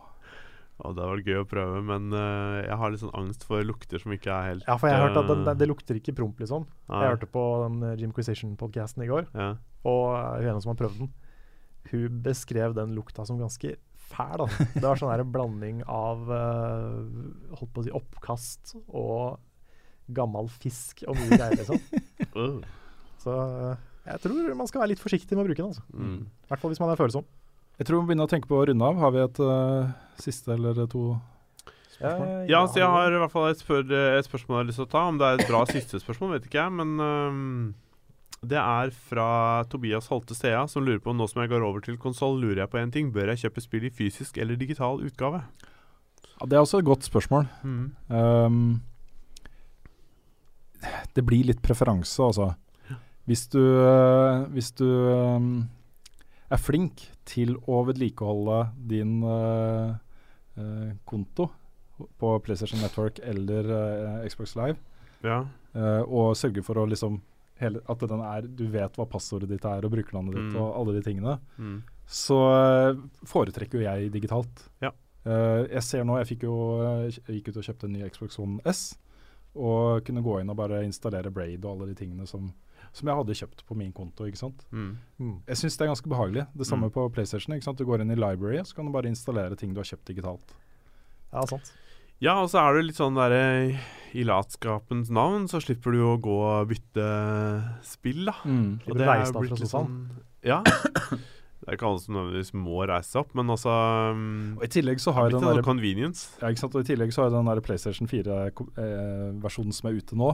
Ja, det hadde vært gøy å prøve, men uh, jeg har litt sånn angst for lukter som ikke er helt Ja, for jeg har hørt at det, eh, det lukter ikke promp, liksom. nei. Jeg hørte på den Jimquisition-podkasten i går, ja. og hun ene som har prøvd den, hun beskrev den lukta som ganske fæl. Da. Det var sånn her en blanding av uh, holdt på å si oppkast og gammel fisk og mye greier, liksom. *laughs* Så eh, jeg tror man skal være litt forsiktig med å bruke den. altså. Mm. I hvert fall hvis man er følsom. Jeg tror vi må begynne å tenke på å runde av. Har vi et uh, siste eller to spørsmål? Ja, Ja, så jeg har i hvert fall et, spør et spørsmål jeg har lyst til å ta. Om det er et bra siste spørsmål, vet ikke jeg. Men øhm, det er fra Tobias Holte Stea, som lurer på nå som jeg går over til konsoll, lurer jeg på én ting. Bør jeg kjøpe spill i fysisk eller digital utgave? Ja, det er også et godt spørsmål. Mm. Um, det blir litt preferanse, altså. Hvis du, øh, hvis du um, er flink til å vedlikeholde din uh, uh, konto på PlayStation Network eller uh, Xbox Live, Ja. og sørge for å liksom hele, at den er, du vet hva passordet ditt er og brukernavnet ditt Mm. og alle de tingene, Mm. så øh, foretrekker jo jeg digitalt. Ja. Uh, jeg ser nå, jeg fikk jo, eh, jeg gikk ut og kjøpte en ny Xbox One S, og kunne gå inn og bare installere Braid og alle de tingene som, som jeg hadde kjøpt på min konto. ikke sant? Mm. Jeg syns det er ganske behagelig. Det samme Mm. på PlayStation. ikke sant? Du går inn i library, så kan du bare installere ting du har kjøpt digitalt. Ja, sant. Ja, og så er det litt sånn derre I latskapens navn så slipper du jo å gå og bytte spill, da. Mm. Og det er blitt litt sånn Ja. Det er ikke alle som nødvendigvis må reise seg opp, men altså um, Og I tillegg så har jo den sånn der, convenience. ja, ikke sant? Og i tillegg så har den der PlayStation 4-versjonen som er ute nå,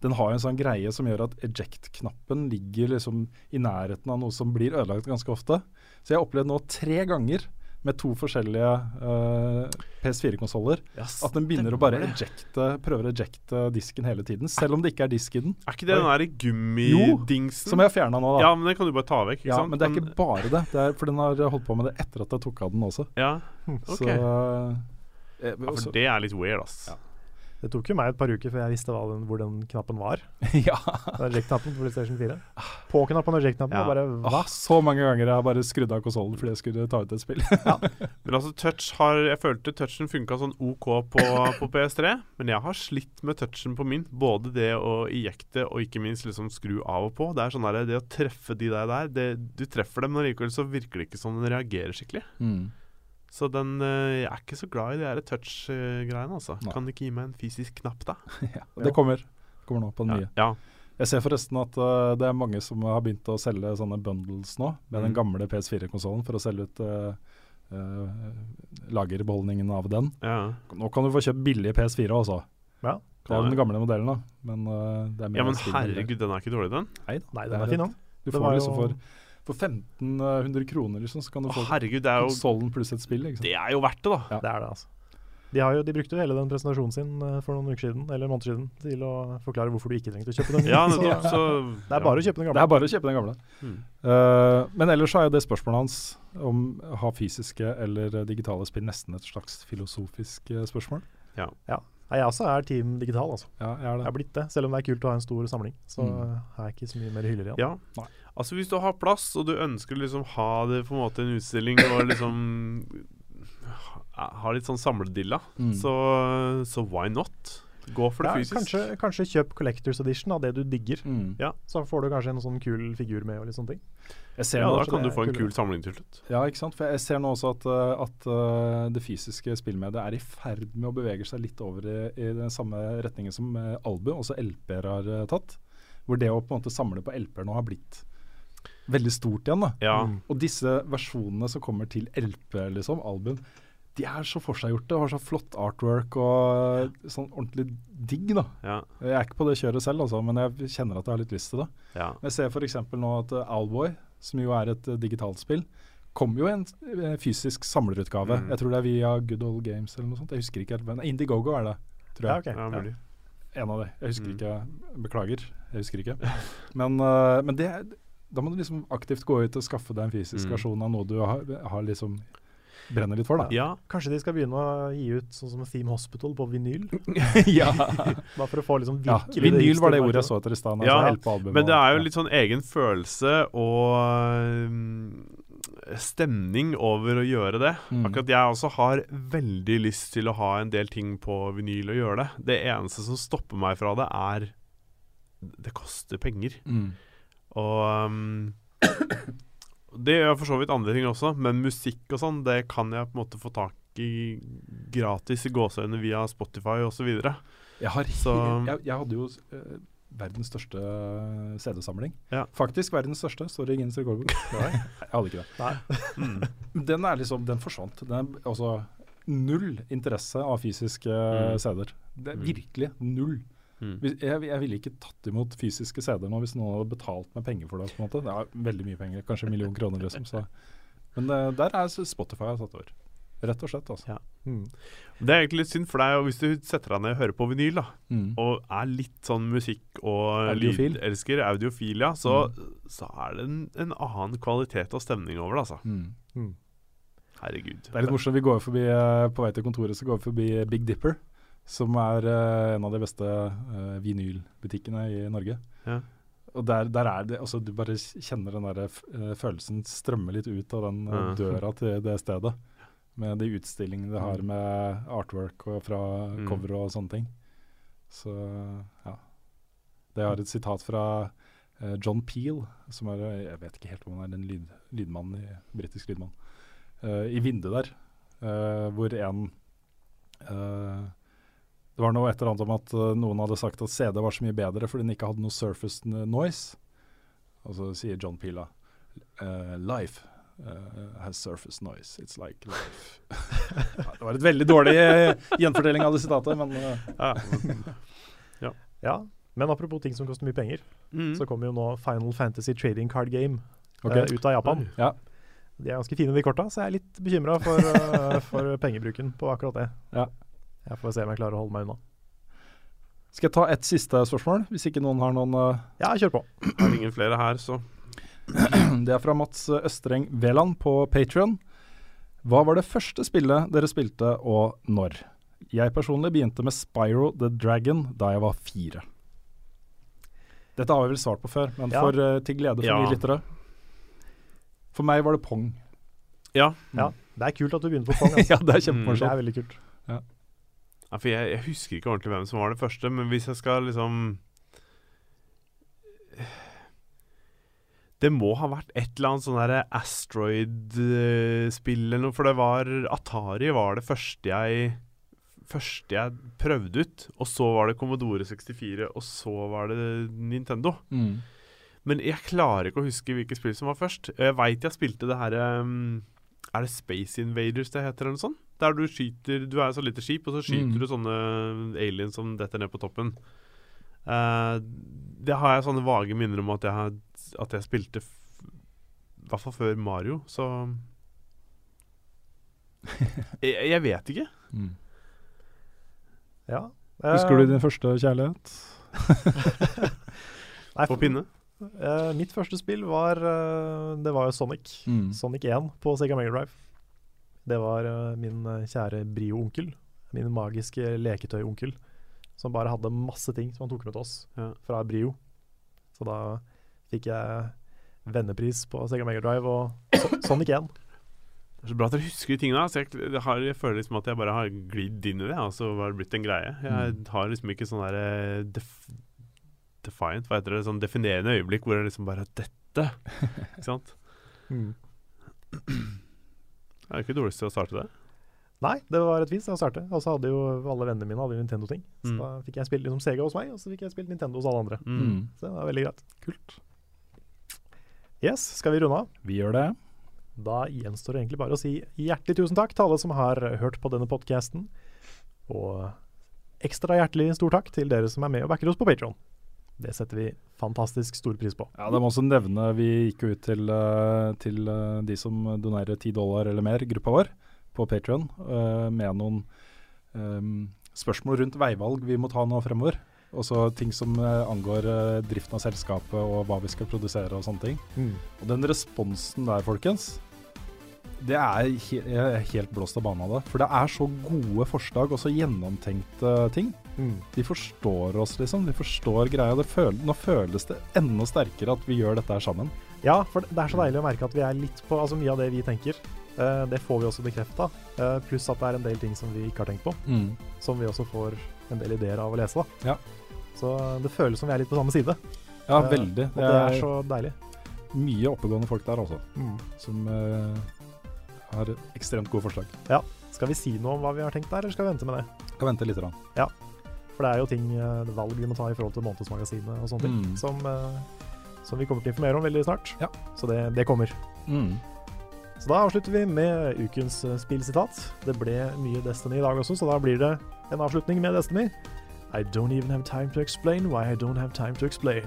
den har jo en sånn greie som gjør at eject-knappen ligger liksom i nærheten av noe som blir ødelagt ganske ofte. Så jeg har opplevd nå tre ganger med to forskjellige uh, PS4-konsoller at den begynner å bare ejecte, prøver å ejecte disken hele tiden, selv om det ikke er disk i den. Er ikke det den der gummidingsen? Som jeg har fjerna nå, da. Ja, men den kan du bare ta vekk, Ja, sant? men det er ikke bare det. det er, for den har holdt på med det etter at jeg tok av den også. Ja, Så ok. eh, ja, for det er litt weird, ass. Ja. Det tok jo meg et par uker før jeg visste hva den, hvor den knappen var. *laughs* ja. Den Reject-knappen på PlayStation 4. På-knappen og reject-knappen. Ja. bare Åh, hva? så mange ganger jeg har bare skrudd av konsollen fordi jeg skulle ta ut et spill. *laughs* Men altså, touch har Jeg følte touchen funka sånn OK på, på PS3, men jeg har slitt med touchen på min. Både det å ijekte og ikke minst liksom skru av og på. Det er sånn der, det å treffe de der, der det, Du treffer dem, men likevel så virker det ikke som den reagerer skikkelig. Mm. Så den eh, Jeg er ikke så glad i de der touch-greiene, altså. Nei. Kan du ikke gi meg en fysisk knapp, da? *laughs* ja. Det kommer. Kommer nå på den nye. Ja. Jeg ser forresten at uh, det er mange som har begynt å selge sånne bundles nå, med den Mm. gamle PS4-konsollen, for å selge ut uh, uh, lagerbeholdningen av den. ja. Nå kan du få kjøpt billige PS4 også. Ja. Det er den gamle modellen, da. Men uh, det er Ja, men herregud, den er ikke dårlig, den. Nei, da. Nei, den er er fin, den. Du får liksom for, for 1500 kroner, liksom, så kan du Å, få herregud, det er jo konsollen pluss et spill. Det er jo verdt det, da. Ja. Det er det, altså. De, har jo, de brukte jo hele den presentasjonen sin eh, for noen uker siden, eller måneder siden til å forklare hvorfor du ikke trengte å kjøpe den. *laughs* Ja, Så. Så det er bare å kjøpe den gamle. Det er bare å kjøpe den gamle. Mm. Uh, men ellers så er jo det spørsmålet hans om å ha fysiske eller digitale spill nesten et slags filosofisk spørsmål. spørsmål. ja. jeg også er team digital, altså. Ja, jeg er Jeg det. har blitt det. Selv om det er kult å ha en stor samling, så Mm. eh, har jeg ikke så mye mer hyller igjen. Ja. Altså Hvis du har plass, og du ønsker å liksom ha det på en måte en utstilling og liksom ha- litt sånn samledilla, Mm. så, så why not? Gå for det Ja, fysisk. kanskje, kanskje kjøp Collectors Edition av det du digger. Mm. Ja. Så får du kanskje en sånn kul figur med og litt sånne ting. Jeg ser Ja, nå, da kan du få en kul samling til slutt. ja, ikke sant? For jeg ser nå også at, uh, at uh, det fysiske spillmediet er i ferd med å bevege seg litt over i, i den samme retningen som Albu, album, også LP-er har tatt. Hvor det å på en måte samle på LP-er nå har blitt veldig stort igjen. da. Ja. Mm. Og disse versjonene som kommer til LP, liksom, album, De er så forseggjorte og har så flott artwork og sånn ordentlig digg, da. Ja. Jeg er ikke på det kjøret selv, altså, men jeg kjenner at jeg har litt lyst til det. ja. Jeg ser f.eks. nå at uh, Owlboy, som jo er et uh, digitalt spill, kommer jo i en uh, fysisk samlerutgave. Mm. Jeg tror det er via Good Old Games eller noe sånt. Jeg husker ikke helt. Men Indiegogo er det, tror Ja, jeg. ja, mulig. En av de. Jeg husker Mm. ikke. Beklager, jeg husker ikke. *laughs* Men, uh, men det da må du liksom aktivt gå ut og skaffe deg en fysisk Mm. versjon av noe du har, har liksom brenner litt for, da. Ja. Kanskje de skal begynne å gi ut sånn som Theme Hospital på vinyl? *laughs* ja. *laughs* Bare for å få liksom ja. virkelig Vinyl var det ordet jeg så etter i stad. Ja, altså Men det er jo litt sånn egen følelse og um, stemning over å gjøre det. Mm. Akkurat jeg også har veldig lyst til å ha en del ting på vinyl og gjøre det. Det eneste som stopper meg fra det, er Det koster penger. Mm. Og um, Det gjør for så vidt andre ting også, men musikk og sånn, det kan jeg på en måte få tak i gratis i gåseøyne via Spotify osv. Jeg, har Så- jeg, jeg hadde jo uh, verdens største CD-samling. Ja. Faktisk verdens største. Står i Guinness rekordbok. *laughs* jeg hadde ikke det. Mm. Den er liksom, den forsvant. Den er altså null interesse av fysiske Mm. CD-er. Det er Mm. virkelig null. Mm. Jeg, jeg ville ikke tatt imot fysiske CD-er nå hvis noen hadde betalt meg penger for det. på en måte. Det er veldig mye penger, kanskje en million kroner, liksom. Så. Men eh, der er Spotify har tatt over. Rett og slett, altså. Ja. Mm. Det er egentlig litt synd for deg, og hvis du setter deg ned og hører på vinyl, da, Mm. og er litt sånn musikk- og Audiofil. lydelsker, audiofil, ja, så, så er det en, en annen kvalitet og stemning over det, altså. Mm. Herregud. Det er litt morsomt. Vi går forbi, eh, På vei til kontoret så går vi forbi Big Dipper, som er uh, en av de beste uh, vinylbutikkene i Norge. Ja. Og der, der er det altså Du bare kjenner den der eh, følelsen strømme litt ut av den Ja. døra til det stedet. *laughs* Med de utstillingene det har med artwork og fra Mm. cover og sånne ting. Så ja. Det har et sitat fra uh, John Peel, som er Jeg vet ikke helt om han er en lyd, lydmann, i, britisk lydmann. Uh, I vinduet der, uh, hvor en Det var noe et eller annet om at eh, noen hadde sagt at CD var så mye bedre fordi den ikke hadde noe surface noise. Og så sier John Pila eh, Life uh, has surface noise. It's like life. *laughs* ja, det var et veldig dårlig gjenfortelling av det sitatet, men uh. *laughs* Ja. Ja, men apropos ting som koster mye penger, Mm. så kommer jo nå Final Fantasy Trading Card Game okay. uh, ut av Japan. Ja. De er ganske fine, de korta, så jeg er litt bekymra for, for pengebruken på akkurat det. Ja. Jeg får se om jeg klarer å holde meg unna. Skal jeg ta et siste spørsmål, hvis ikke noen har noen uh... Ja, kjør på. Er har ingen flere her, så *clears throat* Det er fra Mats Østreng Veland på Patrion. Hva var det første spillet dere spilte, og når? Jeg personlig begynte med Spyro the Dragon da jeg var fire. Dette har vi vel svart på før, men Ja. for, uh, til glede for Ja. nye lyttere. For meg var det Pong. Ja. Ja, Det er kult at du begynner på Pong. Altså. *laughs* ja, det er Det er veldig kult. ja, for jeg, jeg husker ikke ordentlig hvem som var det første, men hvis jeg skal liksom Det må ha vært et eller annet sånn derre Asteroid-spill eller noe, for det var Atari var det første jeg Første jeg prøvde ut, og så var det Commodore 64, og så var det Nintendo. Mm. Men jeg klarer ikke å huske hvilket spill som var først. Jeg veit jeg spilte det her um, Er det Space Invaders det heter, eller noe sånt? Der du skyter Du er et så lite skip, og så skyter Mm. du sånne aliens som detter ned på toppen. Uh, det har jeg sånne vage minner om at jeg, har, at jeg spilte f I hvert fall før Mario, så *laughs* jeg, jeg vet ikke. Mm. Ja. Husker Eh, du din første kjærlighet? nei, *laughs* På pinne. Eh, mitt første spill var uh, Det var jo Sonic. Mm. Sonic 1 på Sega Mega Drive. Det var uh, min kjære Brio-onkel. Min magiske leketøy-onkel. Som bare hadde masse ting som han tok med til oss Ja. fra Brio. Så da fikk jeg vennepris på Sega Mega Drive og so Sonic 1. Det er så bra at dere husker de tingene. Så jeg, jeg, har, jeg føler liksom at jeg bare har glidd inn i det, og så har det blitt en greie. Jeg Mm. har liksom ikke sånn derre Defiant, hva heter det? Sånn definerende øyeblikk hvor det liksom bare Dette! Ikke sant? *laughs* Det er ikke dårligst til å starte det. Nei, det var et vis å starte. Og så hadde jo alle vennene mine hadde jo Nintendo-ting. Så Mm. da fikk jeg spilt liksom Sega hos meg, og så fikk jeg spilt Nintendo hos alle andre. Mm. Mm. Så det var veldig greit. Kult. Yes, skal vi runde av? Vi gjør det. Da gjenstår det egentlig bare å si hjertelig tusen takk til alle som har hørt på denne podkasten. Og ekstra hjertelig stor takk til dere som er med og backer oss på Patron. Det setter vi fantastisk stor pris på. Ja, Det må også nevne Vi gikk jo ut til, eh, til eh, de som donerer ti dollar eller mer, gruppa vår, på Patrion, med noen um, spørsmål rundt veivalg vi må ta nå fremover. Også ting som angår driften av selskapet og hva vi skal produsere og sånne ting. Mm. Og den responsen der, folkens, det er he er helt blåst av banen av det. For det er så gode forslag og så gjennomtenkte ting. Mm. De forstår oss, liksom. De forstår greia. Føl nå føles det enda sterkere at vi gjør dette her sammen. Ja, for det er så deilig å merke at vi er litt på altså mye av det vi tenker. Uh, det får vi også bekrefta. Uh, pluss at det er en del ting som vi ikke har tenkt på. Mm. Som vi også får en del ideer av å lese. da. Ja. Så det føles som vi er litt på samme side. Ja, Uh, veldig. Og det er så deilig. mye oppegående folk der, altså. Mm. Som har ekstremt gode forslag. Ja. Skal vi si noe om hva vi har tenkt der, eller skal vi vente med det? Skal vente litt. Rann. For det er jo ting, valg vi må ta i forhold til Månedsmagasinet og sånne ting, Mm. som, som vi kommer til å informere om veldig snart. Ja. Så det, det kommer. Mm. Så da avslutter vi med ukens eh, spillsitat. Det ble mye Destiny i dag også, så da blir det en avslutning med Destiny. I don't even have time to explain why I don't have time to explain.